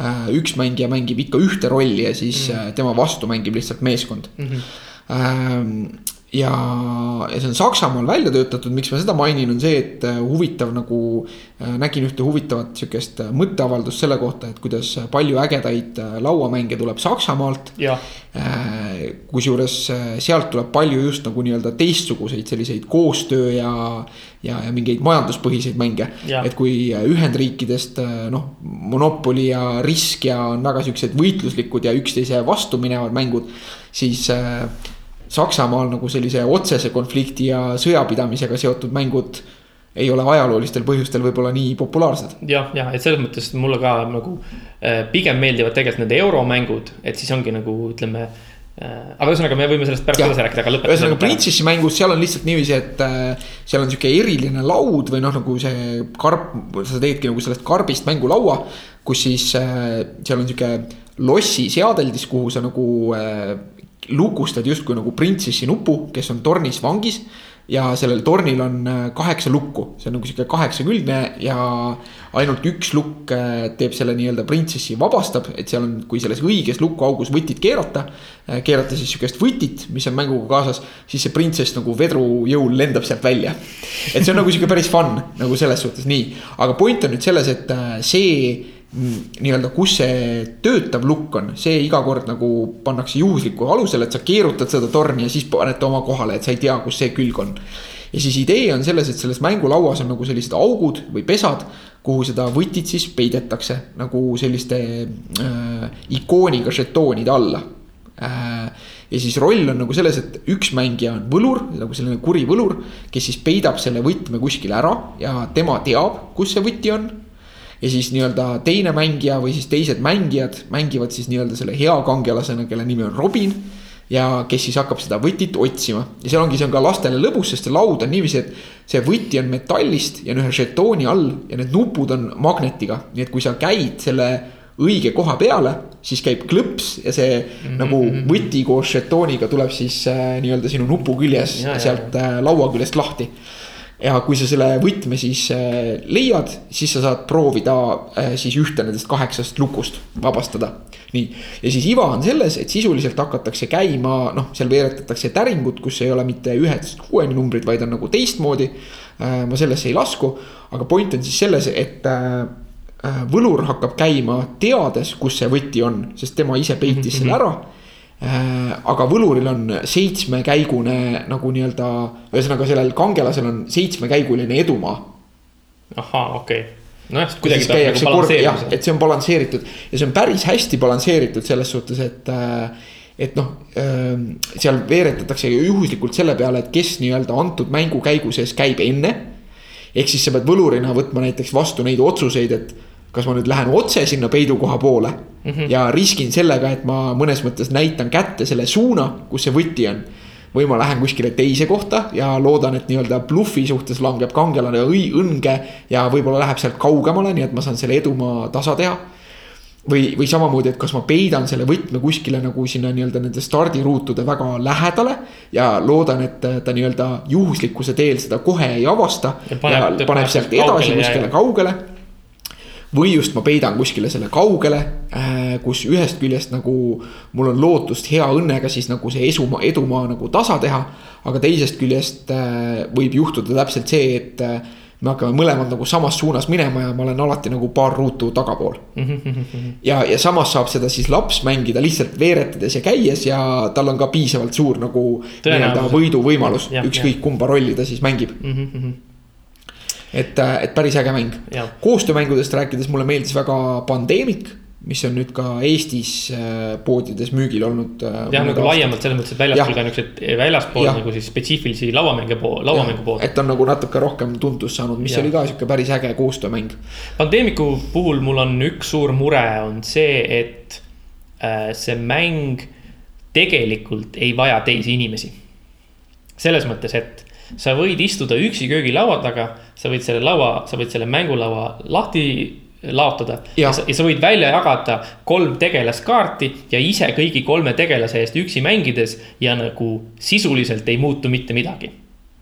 äh, üks mängija mängib ikka ühte rolli ja siis mm. tema vastu mängib lihtsalt meeskond mm. -hmm. Ja, ja see on Saksamaal välja töötatud, miks ma seda mainin, on see, et äh, huvitav nagu äh, nägin ühte huvitavat sihukest äh, mõtteavaldust selle kohta, et kuidas palju ägedaid lauamänge tuleb Saksamaalt kusjuures sealt tuleb palju just nagu nii-öelda teistsuguseid selliseid koostöö ja. ja, ja mingeid majanduspõhiseid mänge. Et kui Ühendriikidest noh, Monopoly ja Risk ja on väga siuksed võitluslikud ja üksteise vastu minevad mängud. siis äh, Saksamaal nagu sellise otsese konflikti ja sõjapidamisega seotud mängud ei ole ajaloolistel põhjustel võib-olla nii populaarsed. jah, ja et selles mõttes mulle ka nagu äh, pigem meeldivad tegelikult need euromängud, et siis ongi nagu ütleme äh,. aga ühesõnaga, me võime sellest pärast Jah. edasi rääkida, aga lõpetame. ühesõnaga Princessi mängus seal on lihtsalt niiviisi, et äh, seal on sihuke eriline laud või noh, nagu see karp, sa teedki nagu sellest karbist mängulaua. kus siis seal on sihuke lossiseadeldis, kuhu sa nagu lukustad justkui nagu Princessi nupu, kes on tornis vangis. ja sellel tornil on äh, kaheksa lukku, see on nagu sihuke kaheksakülgne ja ainult üks lukk äh, teeb selle nii-öelda Princessi vabastab, et seal on, kui selles õiges lukuaugus võtid keerata. keerata siis sihukest võtit, mis on mänguga kaasas, siis see printsess nagu vedru jõul lendab sealt välja. et see on nagu sihuke päris fun nagu selles suhtes nii, aga point on nüüd selles, et äh, see nii-öelda, kus see töötav lukk on, see iga kord nagu pannakse juhusliku alusel, et sa keerutad seda torni ja siis paned ta oma kohale, et sa ei tea, kus see külg on. ja siis idee on selles, et selles mängulauas on nagu sellised augud või pesad, kuhu seda võtit siis peidetakse nagu selliste äh, ikooniga žetoonide alla. Äh, ja siis roll on nagu selles, et üks mängija on võlur, nagu selline kuri võlur, kes siis peidab selle võtme kuskile ära ja tema teab, kus see võti on ja siis nii-öelda teine mängija või siis teised mängijad mängivad siis nii-öelda selle hea kangelasena, kelle nimi on Robin. ja kes siis hakkab seda võtit otsima ja seal ongi, see on ka lastele lõbus, sest see laud on niiviisi, et see võti on metallist ja on ühe žetooni all ja need nupud on magnetiga, nii et kui sa käid selle õige koha peale, siis käib klõps ja see mm -hmm. nagu võti koos žetooniga tuleb siis äh, nii-öelda sinu nupu küljes Ja, ja, sealt äh, laua küljest lahti ja kui sa selle võtme siis äh, leiad, siis sa saad proovida äh, siis ühte nendest kaheksast lukust vabastada. nii, ja siis iva on selles, et sisuliselt hakatakse käima, noh, seal veeretatakse täringut, kus ei ole mitte ühest kuueni numbrid, vaid on nagu teistmoodi äh,. ma sellesse ei lasku, aga point on siis selles, et võlur hakkab käima teades, kus see võti on, sest tema ise peitis selle ära Äh, aga võluril on seitsmekäigune nagu nii-öelda, ühesõnaga sellel kangelasel on seitsmekäiguline edumaa. ahhaa, okei okay.. nojah, kuidagi ta nagu balansseerimisel. et see on balansseeritud ja see on päris hästi balansseeritud selles suhtes, et. et noh, seal veeretatakse juhuslikult selle peale, et kes nii-öelda antud mängu käigu sees käib enne. ehk siis sa pead võlurina võtma näiteks vastu neid otsuseid, et kas ma nüüd lähen otse sinna peidukoha poole mm -hmm. ja riskin sellega, et ma mõnes mõttes näitan kätte selle suuna, kus see võti on või ma lähen kuskile teise kohta ja loodan, et nii-öelda blufi suhtes langeb kangelane õnge ja võib-olla läheb sealt kaugemale, nii et ma saan selle edumaa tasa teha. või, või samamoodi, et kas ma peidan selle võtme kuskile nagu sinna nii-öelda nende stardiruutude väga lähedale ja loodan, et ta nii-öelda juhuslikkuse teel seda kohe ei avasta Ja ja paneb- paneb, paneb sealt kaugele, edasi kuskile jaa. kaugele või just ma peidan kuskile selle kaugele, kus ühest küljest nagu mul on lootust hea õnnega siis nagu see esumaa, edumaa nagu tasa teha. aga teisest küljest äh, võib juhtuda täpselt see, et äh, me hakkame mõlemad nagu samas suunas minema ja ma olen alati nagu paar ruutu tagapool. Mhm, ja, ja samas saab seda siis laps mängida lihtsalt veeretades ja käies ja tal on ka piisavalt suur nagu nii-öelda võiduvõimalus, ükskõik kumba rolli ta siis mängib. Et, et päris äge mäng. Koostöömängudest rääkides mulle meeldis väga Pandemic, mis on nüüd ka Eestis äh, poodides müügil olnud. äh, jah, nagu laiemalt selles mõttes, et väljaspool ka niuksed väljaspool Jah. nagu siis spetsiifilisi lauamänge lauamängu pool. et on nagu natuke rohkem tuntust saanud, mis Jah. oli ka sihuke päris äge koostöömäng. Pandeemiku puhul mul on üks suur mure on see, et äh, see mäng tegelikult ei vaja teisi inimesi. selles mõttes, et sa võid istuda üksi köögilaua taga, sa võid selle laua, sa võid selle mängulaua lahti laotada ja. Ja, sa, ja sa võid välja jagada kolm tegelaskaarti ja ise kõigi kolme tegelase eest üksi mängides ja nagu sisuliselt ei muutu mitte midagi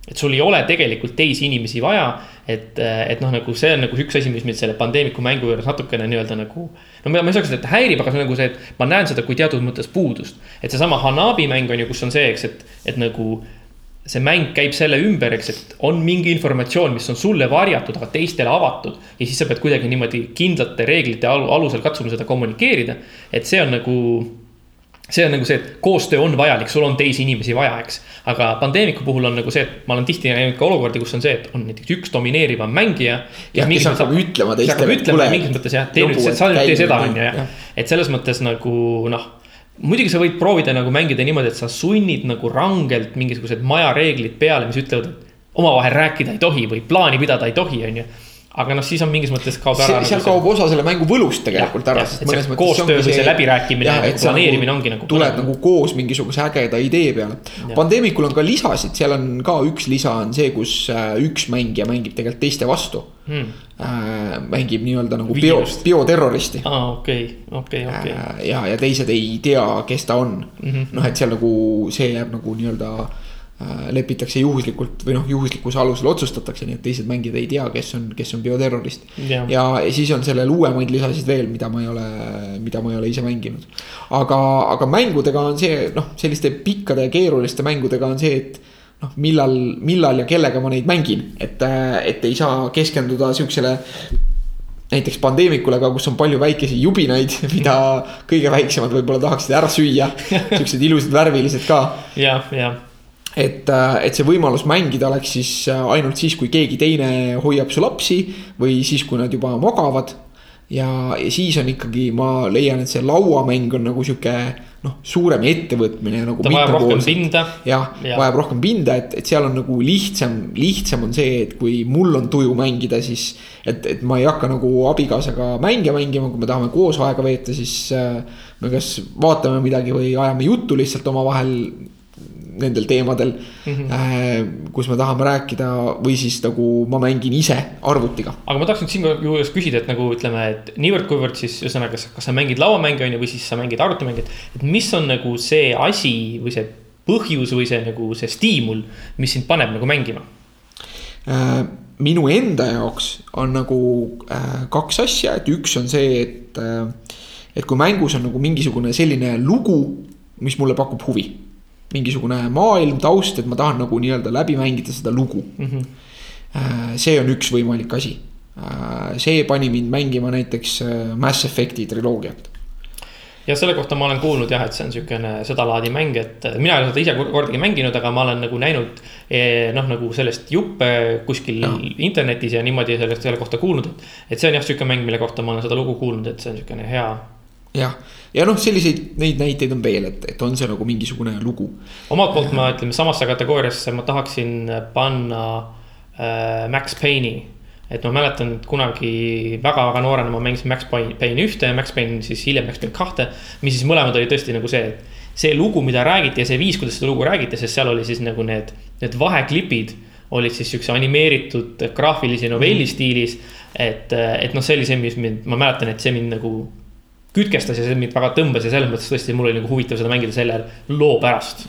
et sul ei ole tegelikult teisi inimesi vaja, et, et noh, nagu see on nagu üks asi, mis mind selle pandeemiku mängu juures natukene nii-öelda nagu. no ma, ma ei saaks öelda, et häirib, aga see on nagu see, et ma näen seda kui teatud mõttes puudust. et seesama Hanabi mäng on ju, kus on see, eks, et, et nagu see mäng käib selle ümber, eks, et on mingi informatsioon, mis on sulle varjatud, aga teistele avatud. ja siis sa pead kuidagi niimoodi kindlate reeglite alu- alusel katsuma seda kommunikeerida. et see on nagu see on nagu see, et koostöö on vajalik, sul on teisi inimesi vaja, eks. aga pandeemiku puhul on nagu see, et ma olen tihti näinud ka olukordi, kus on see, et on näiteks üks domineerivam mängija. Jah, kes hakkab ütlema teistele, mingis mõttes jah, tee nüüd, sa nüüd tee seda, on ju, jah. et selles mõttes nagu noh muidugi sa võid proovida nagu mängida niimoodi, et sa sunnid nagu rangelt mingisugused majareeglid peale, mis ütlevad, et omavahel rääkida ei tohi või plaani pidada ei tohi, on ju. Aga noh, siis on mingis mõttes kaob ära. seal nagu kaob osa selle mängu võlust tegelikult Jah, ära, koostöö või see läbirääkimine ja nagu planeerimine ongi nagu põnev. nagu koos mingisuguse ägeda idee peale. Pandemicul on ka lisasid, seal on ka üks lisa on see, kus äh, üks mängija mängib tegelikult teiste vastu Hmm. äh, mängib nii-öelda nagu bio, bioterroristi aa, okei, okei, okei. Äh, ja, ja teised ei tea, kes ta on mm -hmm. noh, et seal nagu see jääb nagu nii-öelda lepitakse juhuslikult või noh, juhuslikkuse alusel otsustatakse, nii et teised mängijad ei tea, kes on, kes on bioterrorist. Jah. ja, ja siis on sellel uuemaid lisasid veel, mida ma ei ole, mida ma ei ole ise mänginud. aga, aga mängudega on see noh, selliste pikkade ja keeruliste mängudega on see, et noh, millal, millal ja kellega ma neid mängin, et, et ei saa keskenduda siuksele näiteks pandeemikule ka, kus on palju väikesi jubinaid, mida kõige väiksemad võib-olla tahaksid ära süüa. siuksed ilusad värvilised ka, jah, jah, et, et see võimalus mängida oleks siis ainult siis, kui keegi teine hoiab su lapsi või siis, kui nad juba magavad. ja, ja siis on ikkagi, ma leian, et see lauamäng on nagu sihuke noh, suurem ettevõtmine nagu. ta vajab rohkem pinda. jah Jah., vajab rohkem pinda, et, et seal on nagu lihtsam, lihtsam on see, et kui mul on tuju mängida, siis. et, et ma ei hakka nagu abikaasaga mänge mängima, kui me tahame koos aega veeta, siis äh, me kas vaatame midagi või ajame juttu lihtsalt omavahel nendel teemadel mm. -hmm. kus me tahame rääkida või siis nagu ma mängin ise arvutiga. aga ma tahaks nüüd siinjuures küsida, et nagu ütleme, et niivõrd-kuivõrd siis ühesõnaga, kas, sa mängid lauamänge on ju, või siis sa mängid arvutimänge, et mis on nagu see asi või see põhjus või see nagu see stiimul, mis sind paneb nagu mängima? Äh, minu enda jaoks on nagu äh, kaks asja, et üks on see, et, et kui mängus on nagu mingisugune selline lugu, mis mulle pakub huvi. Mingisugune maailm, taust, et ma tahan nagu nii-öelda läbi mängida seda lugu mm. -hmm. see on üks võimalik asi. see pani mind mängima näiteks äh, Mass Effect'i triloogiat ja selle kohta ma olen kuulnud jah, et see on niisugune sedalaadi mäng, et mina ei ole seda ise kordagi mänginud, aga ma olen nagu näinud eh, noh, nagu sellest juppe kuskil Ja. ja. internetis ja niimoodi sellest selle kohta kuulnud, et. et see on jah, niisugune mäng, mille kohta ma olen seda lugu kuulnud, et see on niisugune hea. jah, ja noh, selliseid, neid näiteid on veel, et, et on see nagu mingisugune lugu. omalt poolt ma ütleme samasse kategooriasse ma tahaksin panna äh, Max Payne'i. et ma mäletan, et kunagi väga-väga noorena ma mängisin Max Payne ühte ja Max Payne siis hiljem Max Payne kahte. mis siis mõlemad olid tõesti nagu see, et see lugu, mida räägiti ja see viis, kuidas seda lugu räägiti, sest seal oli siis nagu need, need vaheklipid olid siis siukse animeeritud graafilise novelli stiilis. et, et noh, see oli see, mis mind, ma mäletan, et see mind nagu kütkestas ja see mind väga tõmbas ja selles mõttes tõesti mul oli nagu huvitav seda mängida selle loo pärast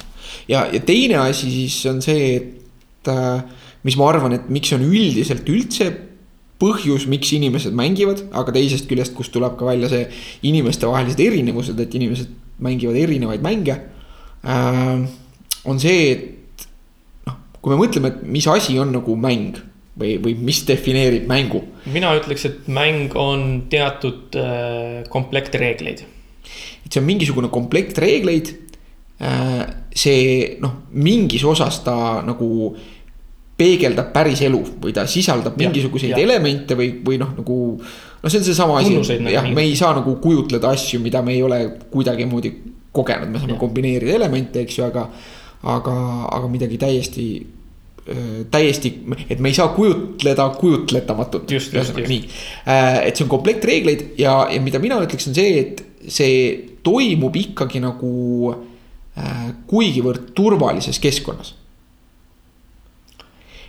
ja, ja teine asi siis on see, et äh, mis ma arvan, et miks on üldiselt üldse põhjus, miks inimesed mängivad, aga teisest küljest, kust tuleb ka välja see inimestevahelised erinevused, et inimesed mängivad erinevaid mänge äh,. on see, et noh, kui me mõtleme, et mis asi on nagu mäng, või, või mis defineerib mängu? mina ütleks, et mäng on teatud äh, komplekt reegleid. et see on mingisugune komplekt reegleid. see noh, mingis osas ta nagu peegeldab päris elu või ta sisaldab Jah, mingisuguseid jah. elemente või, või noh, nagu. no see on seesama asi nagu jah, me ei saa nagu kujutleda asju, mida me ei ole kuidagimoodi kogenud, me saame Jah. kombineerida elemente, eks ju, aga. aga, aga midagi täiesti, täiesti, et me ei saa kujutleda kujutletamatut. Just. nii, et see on komplekt reegleid ja, ja mida mina ütleks, on see, et see toimub ikkagi nagu äh, kuigivõrd turvalises keskkonnas.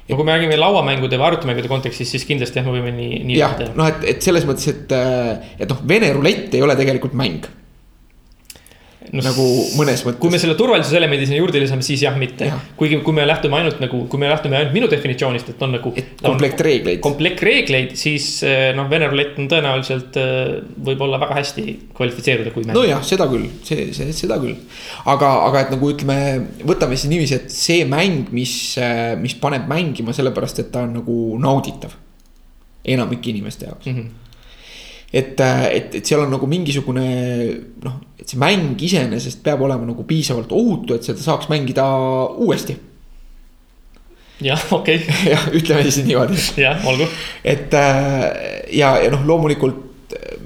no kui me räägime lauamängude või arvutimängude kontekstis, siis kindlasti jah, me võime nii, nii jah, noh, et, et selles mõttes, et, et noh, Vene rulett ei ole tegelikult mäng no, nagu mõnes mõttes. kui me selle turvalisuse elemendi sinna juurde lisame, siis jah, mitte Jah.. kuigi, kui me lähtume ainult nagu, kui me lähtume ainult minu definitsioonist, et on nagu. komplekt reegleid. komplekt reegleid, siis eh, noh, Vene rulett on tõenäoliselt eh, võib-olla väga hästi kvalifitseeruda kui nojah, seda küll, see, see, seda küll. aga, aga et nagu ütleme, võtame siis niiviisi, et see mäng, mis, mis paneb mängima sellepärast, et ta on nagu nauditav. enamike inimeste jaoks. mm. -hmm. et, et, et seal on nagu mingisugune noh, et see mäng iseenesest peab olema nagu piisavalt ohutu, et seda saaks mängida uuesti. jah, okei okay. jah, ütleme siis niimoodi, jah, olgu. et äh, ja, ja noh, loomulikult äh,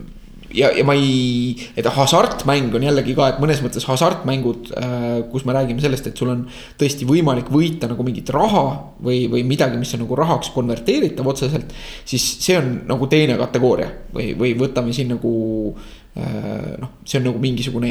ja, ja ma ei, et hasartmäng on jällegi ka, et mõnes mõttes hasartmängud, kus me räägime sellest, et sul on tõesti võimalik võita nagu mingit raha või, või midagi, mis on nagu rahaks konverteeritav otseselt. siis see on nagu teine kategooria või, või võtame siin nagu äh, noh, see on nagu mingisugune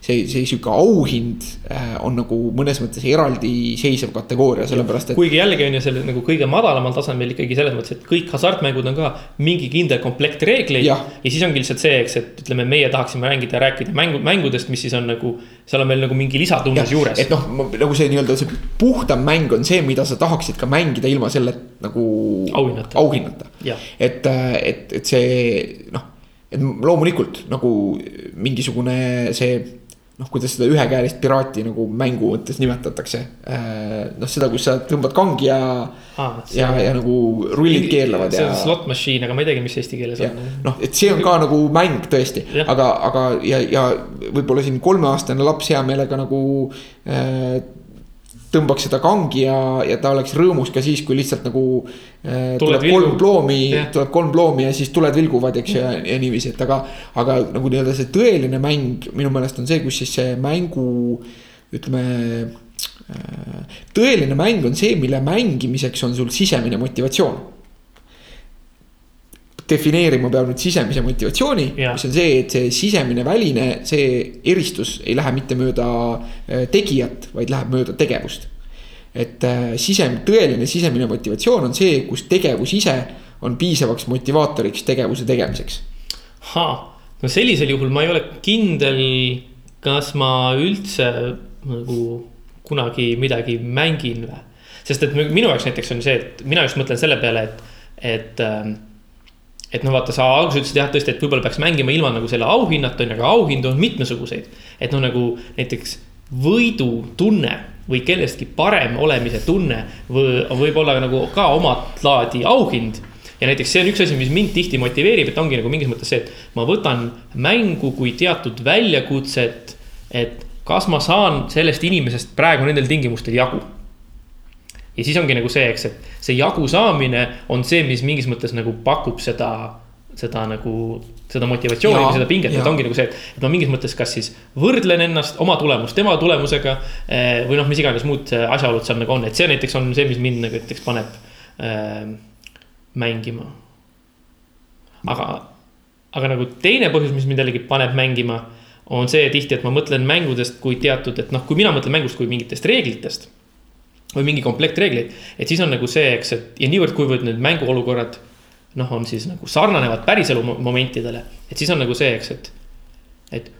see, see sihuke auhind äh, on nagu mõnes mõttes eraldiseisev kategooria, sellepärast et. kuigi jällegi on ju selle nagu kõige madalamal tasemel ikkagi selles mõttes, et kõik hasartmängud on ka mingi kindel komplekt reegleid. Ja siis ongi lihtsalt see, eks, et ütleme, meie tahaksime mängida ja rääkida mängu, mängudest, mis siis on nagu, seal on veel nagu mingi lisatunnus juures et. noh, nagu see nii-öelda see puhtam mäng on see, mida sa tahaksid ka mängida ilma selle nagu Auhinnata. auhinnata. Et, et, et see noh, et loomulikult nagu mingisugune see noh, kuidas seda ühekäelist piraati nagu mängu mõttes nimetatakse. noh, seda, kus sa tõmbad kangi ja see- ja, ja nagu rullid keerlevad see ja on. slot machine, aga ma ei teagi, mis eesti keeles jah on., noh, et see on ka nagu mäng tõesti, aga, aga ja, ja võib-olla siin kolmeaastane laps hea meelega nagu äh, tõmbaks seda kangi ja, ja ta oleks rõõmus ka siis, kui lihtsalt nagu äh, tuleb kolm ploomi tuleb kolm ploomi ja siis tuled vilguvad, eks ju, ja, ja niiviisi, et aga. aga nagu nii-öelda see tõeline mäng minu meelest on see, kus siis see mängu ütleme äh, tõeline mäng on see, mille mängimiseks on sul sisemine motivatsioon defineerima peab nüüd sisemise motivatsiooni, mis on see, et see sisemine väline, see eristus ei lähe mitte mööda äh, tegijat, vaid läheb mööda tegevust. et äh, sisem, tõeline sisemine motivatsioon on see, kus tegevus ise on piisavaks motivaatoriks tegevuse tegemiseks. no sellisel juhul ma ei ole kindel, kas ma üldse nagu kunagi midagi mängin või. sest et minu jaoks näiteks on see, et mina just mõtlen selle peale, et, et ähm, et no vaata, sa alguses ütlesid jah, tõesti, et võib-olla peaks mängima ilma nagu selle auhinnata, on ju, aga auhindu on mitmesuguseid. et noh, nagu näiteks võidutunne või kellestki parem olemise tunne või võib olla nagu ka omat laadi auhind ja näiteks see on üks asi, mis mind tihti motiveerib, et ongi nagu mingis mõttes see, et ma võtan mängu kui teatud väljakutset. et kas ma saan sellest inimesest praegu nendel tingimustel jagu. Ja siis ongi nagu see, eks, et see jagu saamine on see, mis mingis mõttes nagu pakub seda, seda nagu, seda motivatsiooni või seda pinget, et ongi nagu see, et, et ma mingis mõttes kas siis võrdlen ennast, oma tulemust tema tulemusega. või noh, mis iganes muud asjaolud seal nagu on, et see näiteks on see, mis mind nagu näiteks paneb äh, mängima. aga, aga nagu teine põhjus, mis mind jällegi paneb mängima, on see tihti, et ma mõtlen mängudest kui teatud, et noh, kui mina mõtlen mängust kui mingitest reeglitest. Või mingi komplekt reegleid, et siis on nagu see, eks, et ja niivõrd-kuivõrd need mänguolukorrad noh, on siis nagu sarnanevad päriselu mo- momentidele, et siis on nagu see, eks, et, et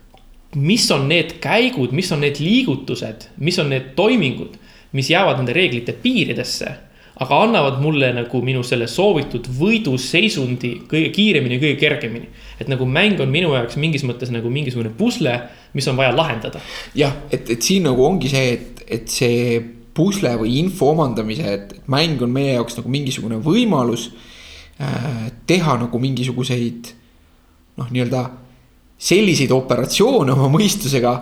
mis on need käigud, mis on need liigutused, mis on need toimingud, mis jäävad nende reeglite piiridesse, aga annavad mulle nagu minu selle soovitud võiduseisundi kõige kiiremini, kõige kergemini. et nagu mäng on minu jaoks mingis mõttes nagu mingisugune pusle, mis on vaja lahendada. jah, et, et siin nagu ongi see, et, et see pusle või info omandamise, et mäng on meie jaoks nagu mingisugune võimalus äh, teha nagu mingisuguseid noh, nii-öelda selliseid operatsioone oma mõistusega,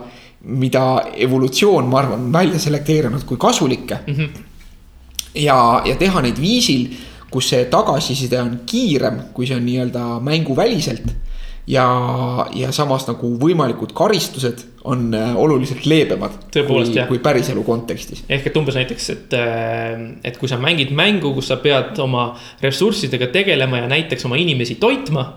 mida evolutsioon, ma arvan, on välja selekteerinud kui kasulikke mm. -hmm. ja, ja teha neid viisil, kus see tagasiside on kiirem, kui see on nii-öelda mänguväliselt. ja, ja samas nagu võimalikud karistused on äh, oluliselt leebemad kui, jah. kui päriselu kontekstis. ehk et umbes näiteks, et, et kui sa mängid mängu, kus sa pead oma ressurssidega tegelema ja näiteks oma inimesi toitma.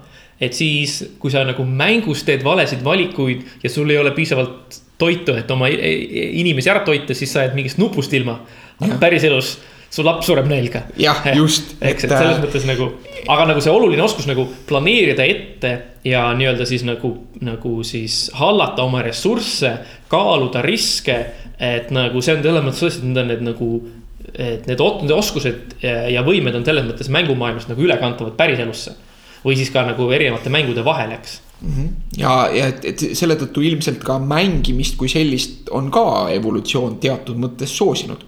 et siis, kui sa nagu mängus teed valesid valikuid ja sul ei ole piisavalt toitu, et oma inimesi ära toita, siis sa jääd mingist nupust ilma. aga päriselus su laps sureb nälga. Jah, just, eks, et selles äh, mõttes nagu, aga nagu see oluline oskus nagu planeerida ette ja nii-öelda siis nagu, nagu siis hallata oma ressursse, kaaluda riske. et nagu see on selles mõttes tõesti, need on need nagu, et need, need oskused ja ja võimed on selles mõttes mängumaailmast nagu ülekantavad päriselusse. või siis ka nagu erinevate mängude vahel, eks. ja, ja et, et selle tõttu ilmselt ka mängimist kui sellist on ka evolutsioon teatud mõttes soosinud.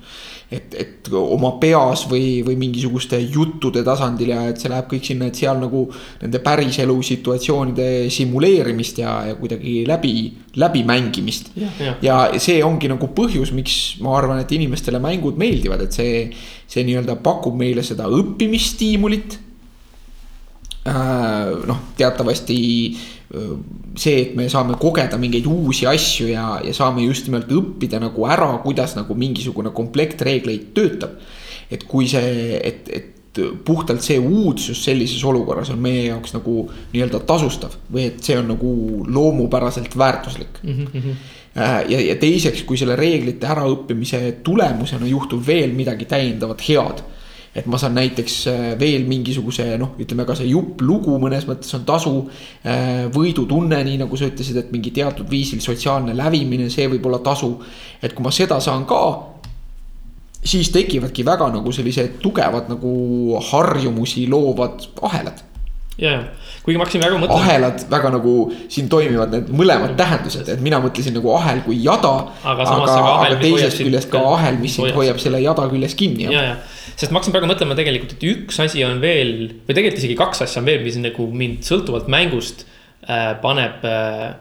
et, et oma peas või, või mingisuguste juttude tasandil ja et see läheb kõik sinna, et seal nagu nende päriselu situatsioonide simuleerimist ja, ja kuidagi läbi, läbi mängimist. Jah, jah. ja see ongi nagu põhjus, miks ma arvan, et inimestele mängud meeldivad, et see, see nii-öelda pakub meile seda õppimisstiimulit Äh, noh, teatavasti see, et me saame kogeda mingeid uusi asju ja, ja saame just nimelt õppida nagu ära, kuidas nagu mingisugune komplekt reegleid töötab. et kui see, et, et puhtalt see uudsus sellises olukorras on meie jaoks nagu nii-öelda tasustav või et see on nagu loomupäraselt väärtuslik mm. -hmm. ja, ja teiseks, kui selle reeglite äraõppimise tulemusena juhtub veel midagi täiendavat head et ma saan näiteks äh, veel mingisuguse noh, ütleme ka see jupp lugu mõnes mõttes on tasu. võidutunne, nii nagu sa ütlesid, et mingi teatud viisil sotsiaalne lävimine, see võib olla tasu. et kui ma seda saan ka, siis tekivadki väga nagu sellised tugevad nagu harjumusi loovad ahelad. ja, ja, kuigi ma hakkasin väga mõtlema. ahelad väga nagu siin toimivad need mõlemad tähendused, et mina mõtlesin nagu ahel kui jada. Aga aga, aga, teisest küljest ka ahel, mis sind hoiab selle jada küljes kinni. ja, ja, sest ma hakkasin praegu mõtlema tegelikult, et üks asi on veel või tegelikult isegi kaks asja on veel, mis nagu mind sõltuvalt mängust äh, paneb äh,,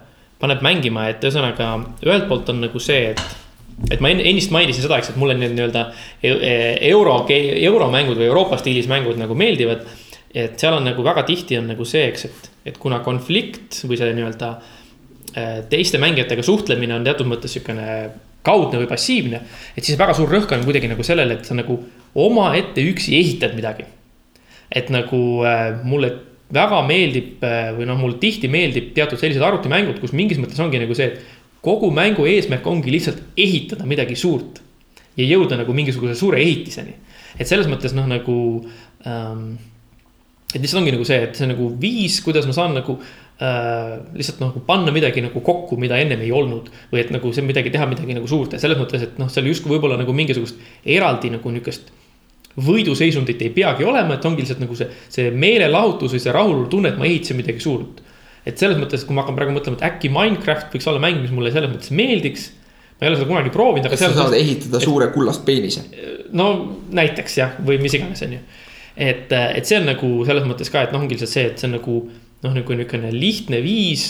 paneb mängima, et ühesõnaga ühelt poolt on nagu see, et. et ma ennist mainisin seda, eks, et mulle need nii-öelda e- e- euro, euromängud või Euroopa stiilis mängud nagu meeldivad. Et seal on nagu väga tihti on nagu see, eks, et, et kuna konflikt või see nii-öelda äh, teiste mängijatega suhtlemine on teatud mõttes sihukene kaudne või passiivne. et siis väga suur rõhk on kuidagi nagu sellele, et sa nagu omaette üksi ehitad midagi. et nagu äh, mulle väga meeldib äh, või noh, mulle tihti meeldib teatud sellised arvutimängud, kus mingis mõttes ongi nagu see, et kogu mängu eesmärk ongi lihtsalt ehitada midagi suurt. ja jõuda nagu mingisuguse suure ehitiseni. et selles mõttes noh, nagu ähm, et lihtsalt ongi nagu see, et see on nagu viis, kuidas ma saan nagu äh, lihtsalt nagu panna midagi nagu kokku, mida ennem ei olnud. või et nagu see midagi teha midagi nagu suurt ja selles mõttes, et noh, seal justkui võib-olla nagu mingisugust eraldi nagu niukest võiduseisundit ei peagi olema, et ongi lihtsalt nagu see, see meelelahutus või see rahulolutunne, et ma ehitasin midagi suurt. et selles mõttes, kui ma hakkan praegu mõtlema, et äkki Minecraft võiks olla mäng, mis mulle selles mõttes meeldiks. ma ei ole seda kunagi proovinud, aga et sa saad ehitada suure kullast peenise. no näiteks jah, või mis iganes, on ju. et, et see on nagu selles mõttes ka, et noh, ongi lihtsalt see, et see on nagu noh, nagu niisugune lihtne viis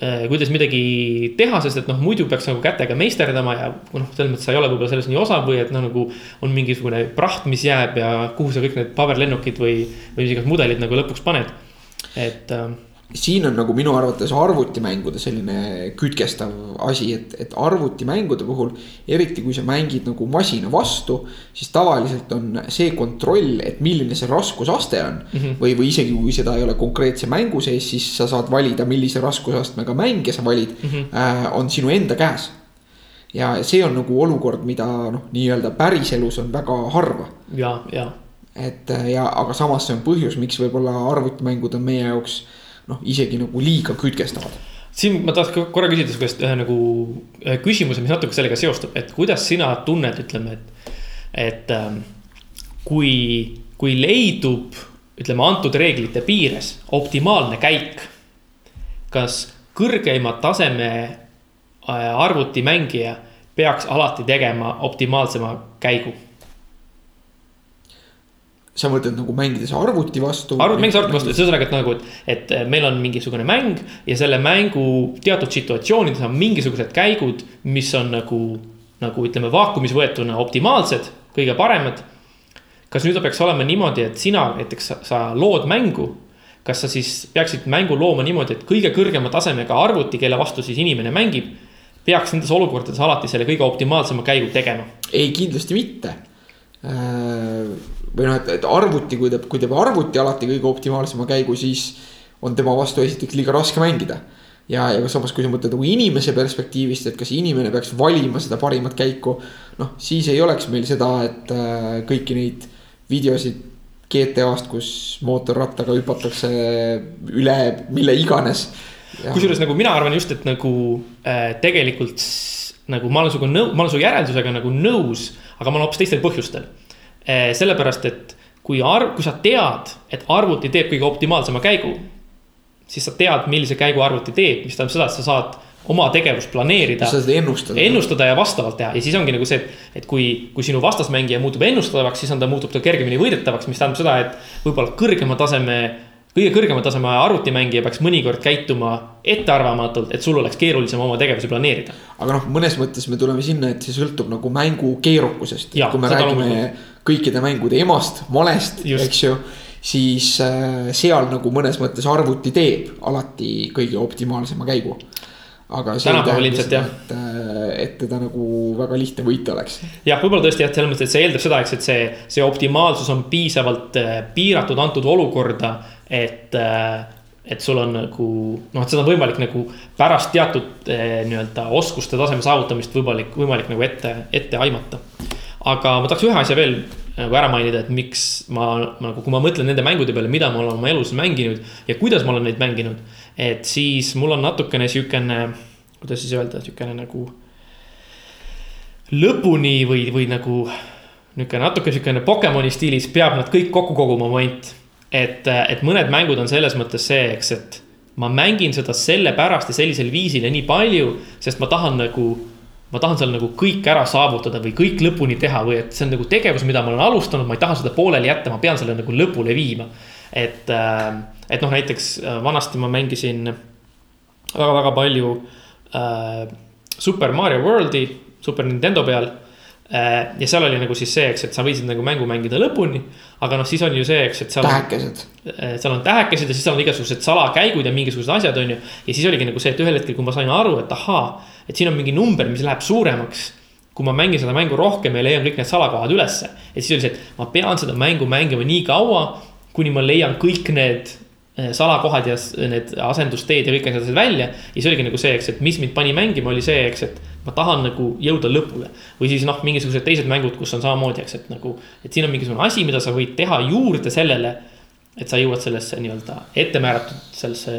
äh, kuidas midagi teha, sest et noh, muidu peaks nagu kätega meisterdama ja noh, selles mõttes sa ei ole võib-olla selles nii osav või et noh, nagu on mingisugune praht, mis jääb ja kuhu sa kõik need paberlennukid või, või mis iganes mudelid nagu lõpuks paned. et äh, siin on nagu minu arvates arvutimängude selline kütkestav asi, et, et arvutimängude puhul. eriti kui sa mängid nagu masina vastu, siis tavaliselt on see kontroll, et milline see raskusaste on mm. -hmm. või, või isegi kui seda ei ole konkreetse mängu sees, siis sa saad valida, millise raskusastmega mänge sa valid mm, -hmm. äh, on sinu enda käes. ja see on nagu olukord, mida noh, nii-öelda päriselus on väga harva ja, ja et ja, aga samas see on põhjus, miks võib-olla arvutimängud on meie jaoks noh, isegi nagu liiga kütkestavad. siin ma tahaks korra küsida su käest ühe nagu küsimuse, mis natuke sellega seostub, et kuidas sina tunned, ütleme, et. et ähm, kui, kui leidub, ütleme antud reeglite piires optimaalne käik. kas kõrgeima taseme äh, arvutimängija peaks alati tegema optimaalsema käigu sa mõtled nagu mängides arvuti vastu? arvuti mängis arvuti vastu, et ühesõnaga, et nagu, et, et meil on mingisugune mäng ja selle mängu teatud situatsioonides on mingisugused käigud, mis on nagu, nagu ütleme, vaakumis võetuna optimaalsed, kõige paremad. kas nüüd peaks olema niimoodi, et sina näiteks sa, sa lood mängu, kas sa siis peaksid mängu looma niimoodi, et kõige kõrgema tasemega arvuti, kelle vastu siis inimene mängib, peaks nendes olukordades alati selle kõige optimaalsema käigu tegema? ei, kindlasti mitte Äh, või noh, et, et arvuti, kui teeb, kui teeb arvuti alati kõige optimaalsema käigu, siis on tema vastu esiteks liiga raske mängida. ja, ja samas, kui sa mõtled nagu inimese perspektiivist, et kas inimene peaks valima seda parimat käiku. noh, siis ei oleks meil seda, et äh, kõiki neid videosid GTA-st, kus mootorrattaga hüpatakse üle mille iganes. kusjuures nagu mina arvan just, et nagu äh, tegelikult nagu ma olen sinuga nõu-, ma olen su järeldusega nagu nõus aga ma olen hoopis teistel põhjustel. Eh, sellepärast, et kui arv, kui sa tead, et arvuti teeb kõige optimaalsema käigu, siis sa tead, millise käigu arvuti teeb, mis tähendab seda, et sa saad oma tegevust planeerida. sa saad ennustada. ennustada ja vastavalt teha ja siis ongi nagu see, et, et kui, kui sinu vastasmängija muutub ennustatavaks, siis on ta, muutub ta kergemini võidetavaks, mis tähendab seda, et võib-olla kõrgema taseme kõige kõrgema taseme arvutimängija peaks mõnikord käituma ettearvamatult, et sul oleks keerulisem oma tegevusi planeerida. aga noh, mõnes mõttes me tuleme sinna, et see sõltub nagu mängu keerukusest. kui me räägime loomulikult. kõikide mängude emast, malest, eks ju. siis äh, seal nagu mõnes mõttes arvuti teeb alati kõige optimaalsema käigu aga see tänapäeval ilmselt jah. et, äh, et teda nagu väga lihtne võita oleks. jah, võib-olla tõesti jah, selles mõttes, et see eeldab seda, eks, et see, see optimaalsus on piisavalt äh, piiratud antud olukorda et, äh, et sul on nagu noh, et seda on võimalik nagu pärast teatud äh, nii-öelda oskuste taseme saavutamist võimalik, võimalik nagu ette, ette aimata. aga ma tahaks ühe asja veel nagu ära mainida, et miks ma nagu, kui ma mõtlen nende mängude peale, mida ma olen oma elus mänginud ja kuidas ma olen neid mänginud. et siis mul on natukene sihukene, kuidas siis öelda, sihukene nagu lõpuni või, või nagu niisugune natuke sihukene Pokemoni stiilis peab nad kõik kokku koguma moment et, et mõned mängud on selles mõttes see, eks, et ma mängin seda sellepärast ja sellisel viisil ja nii palju, sest ma tahan nagu ma tahan seal nagu kõik ära saavutada või kõik lõpuni teha või et see on nagu tegevus, mida ma olen alustanud, ma ei taha seda pooleli jätta, ma pean selle nagu lõpule viima. et, äh, et noh, näiteks äh, vanasti ma mängisin väga-väga palju äh, Super Mario World'i Super Nintendo peal ja seal oli nagu siis see, eks, et sa võisid nagu mängu mängida lõpuni. aga noh, siis on ju see, eks, et seal. tähekesed. Äh, seal on tähekesed ja siis seal on igasugused salakäigud ja mingisugused asjad, on ju. ja siis oligi nagu see, et ühel hetkel, kui ma sain aru, et ahaa, et siin on mingi number, mis läheb suuremaks. kui ma mängin seda mängu rohkem ja leian kõik need salakohad ülesse. et siis oli see, et ma pean seda mängu mängima nii kaua, kuni ma leian kõik need äh, salakohad ja need asendusteed ja kõik asjad välja. ja siis oligi nagu see, eks, et mis mind pani mängima, oli see, eks, et ma tahan nagu jõuda lõpule. või siis noh, mingisugused teised mängud, kus on samamoodi, eks, et nagu, et siin on mingisugune asi, mida sa võid teha juurde sellele. Et sa jõuad sellesse nii-öelda ettemääratud sellesse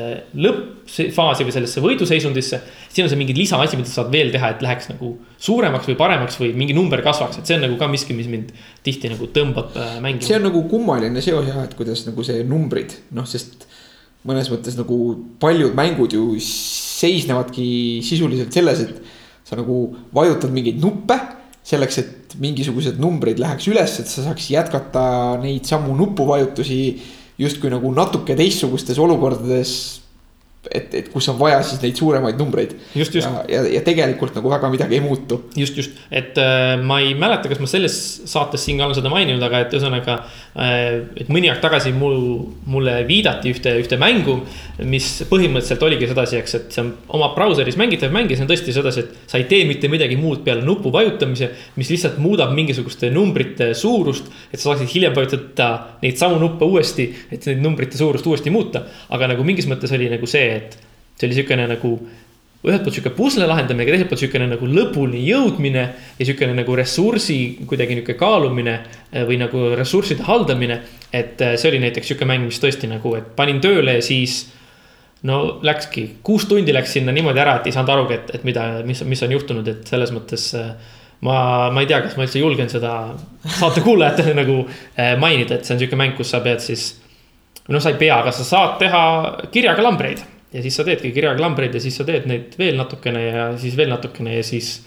lõppfaasi või sellesse võiduseisundisse. siin on see mingi lisaasi, mida sa saad veel teha, et läheks nagu suuremaks või paremaks või mingi number kasvaks, et see on nagu ka miski, mis mind tihti nagu tõmbab äh, mängima. see on nagu kummaline seos jah, et kuidas nagu see numbrid, noh, sest mõnes mõttes nagu paljud mängud ju seisnevadki sisuliselt selles, et sa nagu vajutad mingeid nuppe selleks, et mingisugused numbrid läheks üles, et sa saaks jätkata neid samu nupuvajutusi justkui nagu natuke teistsugustes olukordades et, et kus on vaja siis neid suuremaid numbreid. just, just. ja, ja, ja tegelikult nagu väga midagi ei muutu. just, just, et äh, ma ei mäleta, kas ma selles saates siin ka olen seda maininud, aga et ühesõnaga äh,. et mõni aeg tagasi mul, mulle viidati ühte, ühte mängu, mis põhimõtteliselt oligi sedasi, eks, et see on oma brauseris mängitav mäng ja see on tõesti sedasi, et sa ei tee mitte midagi muud peale nupu vajutamise. mis lihtsalt muudab mingisuguste numbrite suurust, et sa saaksid hiljem vajutada neid samu nuppe uuesti, et neid numbrite suurust uuesti muuta. aga nagu mingis mõttes oli nagu see et see oli sihukene nagu ühelt poolt sihuke pusle lahendamine, aga teiselt poolt sihukene nagu lõpuni jõudmine ja sihukene nagu ressursi kuidagi nihuke kaalumine eh, või nagu ressursside haldamine. et eh, see oli näiteks sihuke mäng, mis tõesti nagu, et panin tööle ja siis no läkski, kuus tundi läks sinna niimoodi ära, et ei saanud arugi, et, et mida, mis, mis on juhtunud, et selles mõttes eh, ma, ma ei tea, kas ma üldse julgen seda saate kuulajatele nagu mainida, et see on sihuke mäng, kus sa pead siis noh, sa ei pea, aga sa saad teha kirjaga lambreid ja siis sa teedki kirjaga lambreid ja siis sa teed neid veel natukene ja siis veel natukene ja siis.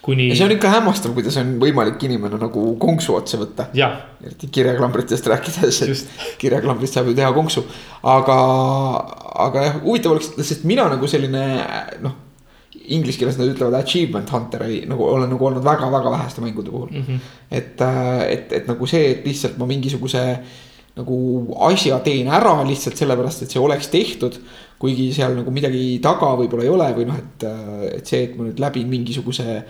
kuni ja see on ikka hämmastav, kuidas on võimalik inimene nagu konksu otsa võtta. eriti kirjaklambritest rääkides, et kirjaklambrist saab ju teha konksu. aga, aga jah, huvitav oleks, sest mina nagu selline noh, inglise keeles nad ütlevad achievement hunter ei nagu olen nagu olnud väga-väga väheste mängude puhul mm. -hmm. et, et, et nagu see, et lihtsalt ma mingisuguse nagu asja teen ära lihtsalt sellepärast, et see oleks tehtud. Kuigi seal nagu midagi taga võib-olla ei ole või noh, et, et see, et ma nüüd läbin mingisuguse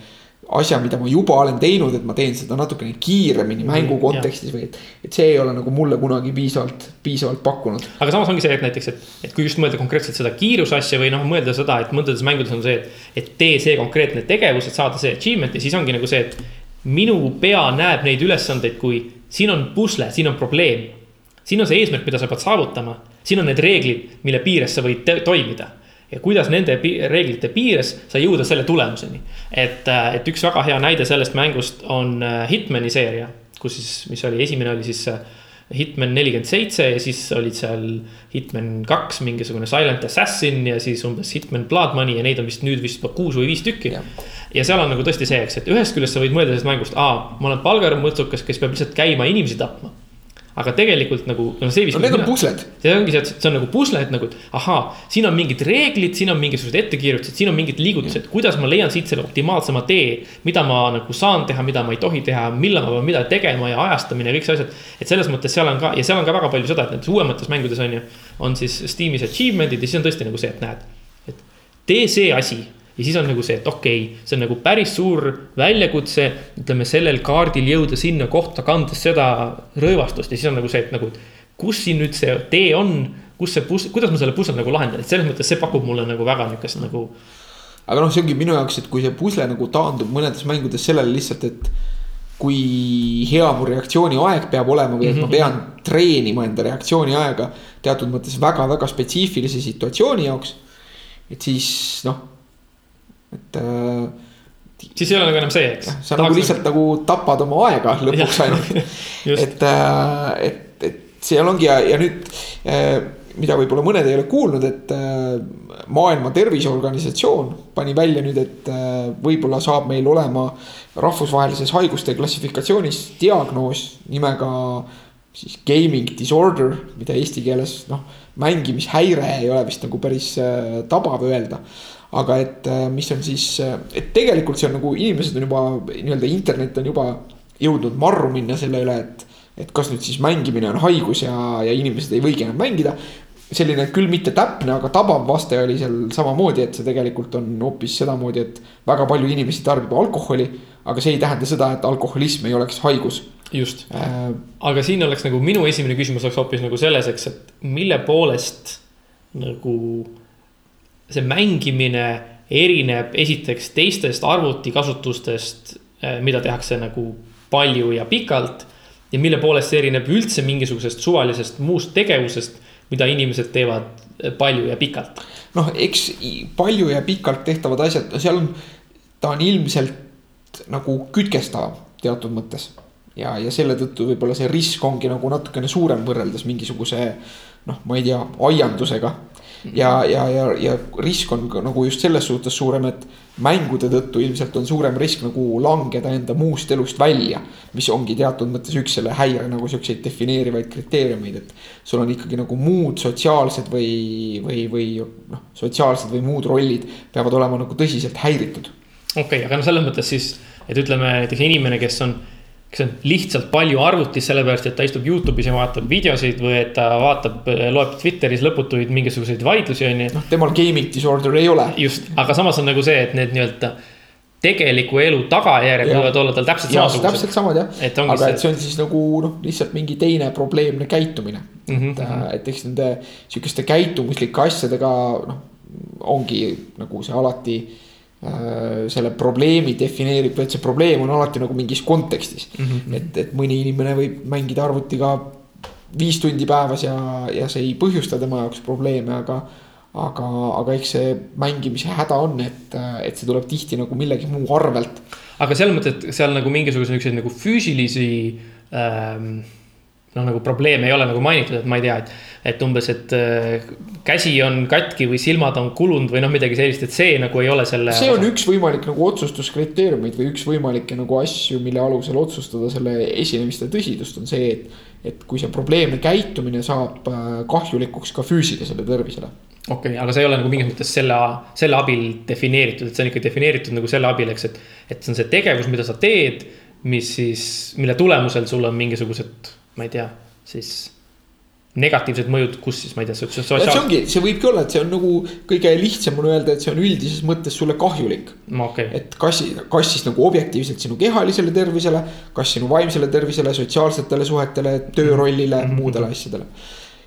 asja, mida ma juba olen teinud, et ma teen seda natukene kiiremini mängu jah. kontekstis või et. et see ei ole nagu mulle kunagi piisavalt, piisavalt pakkunud. aga samas ongi see, et näiteks, et, et kui just mõelda konkreetselt seda kiirusasja või noh, mõelda seda, et mõndades mängudes on see, et, et tee see konkreetne tegevus, et saada see achievement ja siis ongi nagu see, et minu pea näeb neid ülesandeid, kui siin on pusle, siin on probleem. siin on see eesmärk, mida sa pead saavutama, siin on need reeglid, mille piires sa võid toimida ja kuidas nende pi reeglite piires sa jõuda selle tulemuseni. et, et üks väga hea näide sellest mängust on äh, Hitmani seeria, kus siis, mis oli, esimene oli siis äh, Hitman nelikümmend seitse ja siis olid seal Hitman kaks, mingisugune Silent Assassin ja siis umbes Hitman Blood Money ja neid on vist nüüd vist juba kuus või viis tükki ja seal on nagu tõesti see, eks, et ühest küljest sa võid mõelda sellest mängust, aa, ma olen palgarmõtsukas, kes peab lihtsalt käima inimesi tapma. Aga tegelikult nagu, no see no need on pusled. see ongi see, see on nagu pusle, et nagu, et ahaa, siin on mingid reeglid, siin on mingisugused ettekirjutused, siin on mingid liigutused, kuidas ma leian siit selle optimaalsema tee. mida ma nagu saan teha, mida ma ei tohi teha, millal ma pean mida tegema ja ajastamine ja kõik see asjad. et selles mõttes seal on ka ja seal on ka väga palju seda, et nendes uuemates mängudes on ju, on siis Steamis achievement'id ja siis on tõesti nagu see, et näed. et tee see asi ja siis on nagu see, et okei okay,, see on nagu päris suur väljakutse, ütleme sellel kaardil jõuda sinna kohta, kandes seda rõivastust ja siis on nagu see, et nagu, kus siin nüüd see tee on, kus see pus-, kuidas ma selle pusle nagu lahendan, et selles mõttes see pakub mulle nagu väga niukest nagu. aga noh, see ongi minu jaoks, et kui see pusle nagu taandub mõnedes mängudes sellele lihtsalt, et kui hea mu reaktsiooniaeg peab olema või et ma pean treenima enda reaktsiooniaega teatud mõttes väga-väga spetsiifilise situatsiooni jaoks. et siis noh, et äh, siis ei ole nagu enam see, eks. sa nagu lihtsalt nagu tapad oma aega lõpuks ainult. just. et, et, et seal ongi ja, ja nüüd, mida võib-olla mõned ei ole kuulnud, et äh, maailma Terviseorganisatsioon pani välja nüüd, et äh, võib-olla saab meil olema rahvusvahelises haiguste klassifikatsioonis diagnoos nimega siis gaming disorder, mida eesti keeles noh, mängimishäire ei ole vist nagu päris äh, tabav öelda aga et äh, mis on siis, et tegelikult see on nagu inimesed on juba nii-öelda internet on juba jõudnud marru minna selle üle, et. et kas nüüd siis mängimine on haigus ja, ja inimesed ei võigi enam mängida. selline küll mitte täpne, aga tabav vaste oli seal samamoodi, et see tegelikult on hoopis sedamoodi, et väga palju inimesi tarbib alkoholi. aga see ei tähenda seda, et alkoholism ei oleks haigus just, äh,. aga siin oleks nagu minu esimene küsimus oleks hoopis nagu selles, eks, et mille poolest nagu see mängimine erineb esiteks teistest arvutikasutustest, mida tehakse nagu palju ja pikalt. ja mille poolest see erineb üldse mingisugusest suvalisest muust tegevusest, mida inimesed teevad palju ja pikalt. noh, eks palju ja pikalt tehtavad asjad, seal on, ta on ilmselt nagu kütkestavam teatud mõttes. ja, ja selle tõttu võib-olla see risk ongi nagu natukene suurem võrreldes mingisuguse noh, ma ei tea, aiandusega. ja, ja, ja, ja risk on nagu just selles suhtes suurem, et mängude tõttu ilmselt on suurem risk nagu langeda enda muust elust välja. mis ongi teatud mõttes üks selle häire nagu siukseid defineerivaid kriteeriumeid, et sul on ikkagi nagu muud sotsiaalsed või, või, või noh, sotsiaalsed või muud rollid peavad olema nagu tõsiselt häiritud okei okay,, aga no selles mõttes siis, et ütleme näiteks inimene, kes on, kes on lihtsalt palju arvutis, sellepärast et ta istub Youtube'is ja vaatab videosid või et ta vaatab, loeb Twitteris lõputuid mingisuguseid vaidlusi, on ju. noh, temal gaming disorder ei ole. just, aga samas on nagu see, et need nii-öelda tegeliku elu tagajärjed võivad olla tal täpselt samasugused täpselt. samad jah, aga see- et see on siis nagu noh, lihtsalt mingi teine probleemne käitumine mm. Mhm, -hmm. et, et eks nende sihukeste käitumuslike asjadega noh, ongi nagu see alati selle probleemi defineerib, et see probleem on alati nagu mingis kontekstis mm. -hmm. et, et mõni inimene võib mängida arvutiga viis tundi päevas ja, ja see ei põhjusta tema jaoks probleeme, aga aga, aga eks see mängimise häda on, et, et see tuleb tihti nagu millegi muu arvelt aga selles mõttes, et seal nagu mingisuguseid niisuguseid nagu füüsilisi ähm, noh, nagu probleeme ei ole nagu mainitud, et ma ei tea, et, et umbes, et äh, käsi on katki või silmad on kulunud või noh, midagi sellist, et see nagu ei ole selle. see on üks võimalik nagu otsustuskriteeriumeid või üks võimalikke nagu asju, mille alusel otsustada selle esinemiste tõsidust on see, et. et kui see probleemne käitumine saab äh, kahjulikuks ka füüsilisele tervisele. okei okay,, aga see ei ole nagu mingis mõttes selle, selle abil defineeritud, et see on ikka defineeritud nagu selle abil, eks, et. et see on see tegevus, mida sa teed, mis siis, mille tulemusel sul on mingisugused, ma ei tea, siis negatiivsed mõjud, kus siis ma ei tea, see sotsiaal. ongi, see võibki olla, et see on nagu kõige lihtsam on öelda, et see on üldises mõttes sulle kahjulik. okei, et kas, kas siis nagu objektiivselt sinu kehalisele tervisele, kas sinu vaimsele tervisele, sotsiaalsetele suhetele, töörollile mm, -hmm. muudele asjadele.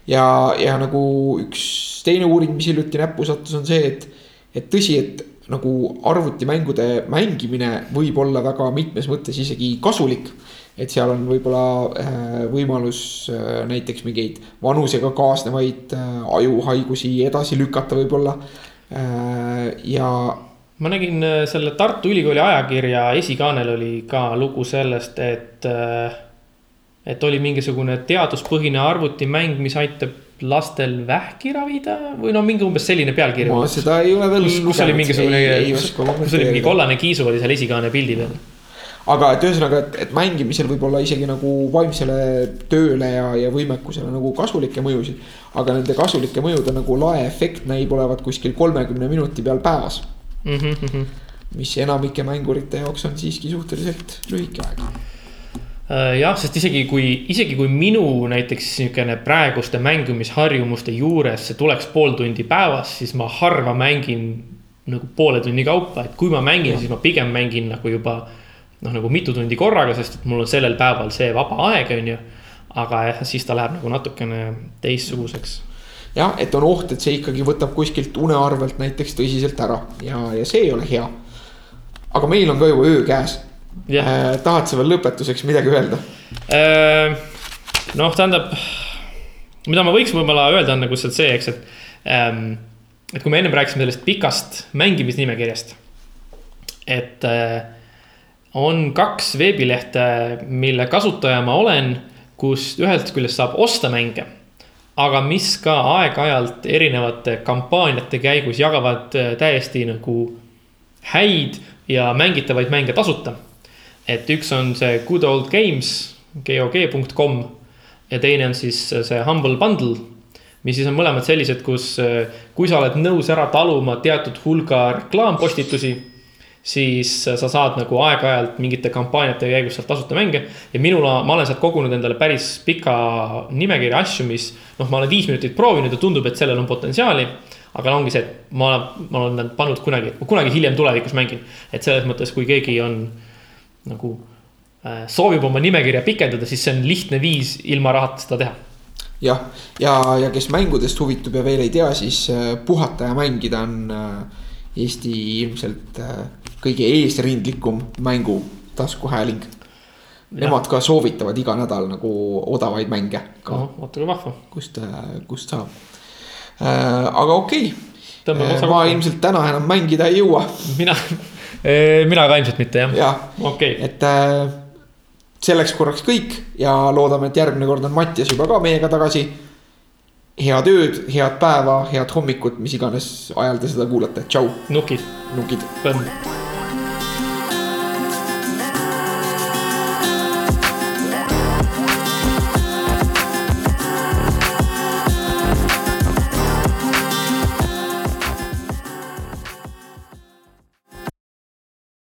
ja, ja nagu üks teine uuring, mis hiljuti näppu sattus, on see, et, et tõsi, et nagu arvutimängude mängimine võib olla väga mitmes mõttes isegi kasulik. Et seal on võib-olla äh, võimalus äh, näiteks mingeid vanusega kaasnevaid äh, ajuhaigusi edasi lükata võib-olla ja ma nägin selle Tartu Ülikooli ajakirja esikaanel oli ka lugu sellest, et. et oli mingisugune teaduspõhine arvutimäng, mis aitab lastel vähki ravida või no mingi umbes selline pealkiri. ma seda ei ole veel kus, oli mingisugune kus oli mingi kollane kiisu oli seal esikaane pildi peal. Aga et ühesõnaga, et, et mängimisel võib olla isegi nagu vaimsele tööle ja, ja võimekusele nagu kasulikke mõjusid. aga nende kasulike mõjude nagu laeefekt näib olevat kuskil kolmekümne minuti peal päevas. Mhm, mis enamike mängurite jaoks on siiski suhteliselt lühike aeg. Äh, jah, sest isegi kui, isegi kui minu näiteks niisugune praeguste mängimisharjumuste juures see tuleks pool tundi päevas, siis ma harva mängin nagu poole tunni kaupa, et kui ma mängin, siis ma pigem mängin nagu juba noh, nagu mitu tundi korraga, sest et mul on sellel päeval see vaba aeg, on ju. aga jah, siis ta läheb nagu natukene teistsuguseks. jah, et on oht, et see ikkagi võtab kuskilt une arvelt näiteks tõsiselt ära ja, ja see ei ole hea. aga meil on ka juba öö käes äh,. tahad sa veel lõpetuseks midagi öelda? Äh, noh, tähendab, mida ma võiks võib-olla öelda, on nagu lihtsalt see, eks, et ähm,. et kui me ennem rääkisime sellest pikast mängimisnimekirjast. et äh, on kaks veebilehte, mille kasutaja ma olen, kus ühest küljest saab osta mänge. aga mis ka aeg-ajalt erinevate kampaaniate käigus jagavad äh, täiesti nagu häid ja mängitavaid mänge tasuta et üks on see Good Old Games, gog.com ja teine on siis see Humble Bundle. mis siis on mõlemad sellised, kus, kui sa oled nõus ära taluma teatud hulga reklaampostitusi, siis sa saad nagu aeg-ajalt mingite kampaaniate käigus sealt tasuta mänge. ja minul, ma olen sealt kogunud endale päris pika nimekirja asju, mis noh, ma olen viis minutit proovinud ja tundub, et sellel on potentsiaali aga ongi see, et ma, ma olen pannud kunagi, kunagi hiljem tulevikus mängin. et selles mõttes, kui keegi on nagu äh, soovib oma nimekirja pikendada, siis see on lihtne viis ilma rahata seda teha. jah, ja, ja kes mängudest huvitub ja veel ei tea, siis äh, puhata ja mängida on äh, Eesti ilmselt äh, kõige eesrindlikum mängu taskuhääling. Nemad ka soovitavad iga nädal nagu odavaid mänge ka, vaata kui vahva. kust, kust saab. aga okei Tõmbame okay., ma ilmselt täna enam mängida ei jõua mina, mina ka ilmselt mitte jah. ja okei, et äh, selleks korraks kõik ja loodame, et järgmine kord on Mattias juba ka meiega tagasi. Head ööd, head päeva, head hommikut, mis iganes ajal te seda kuulate, tšau, nukid, nukid.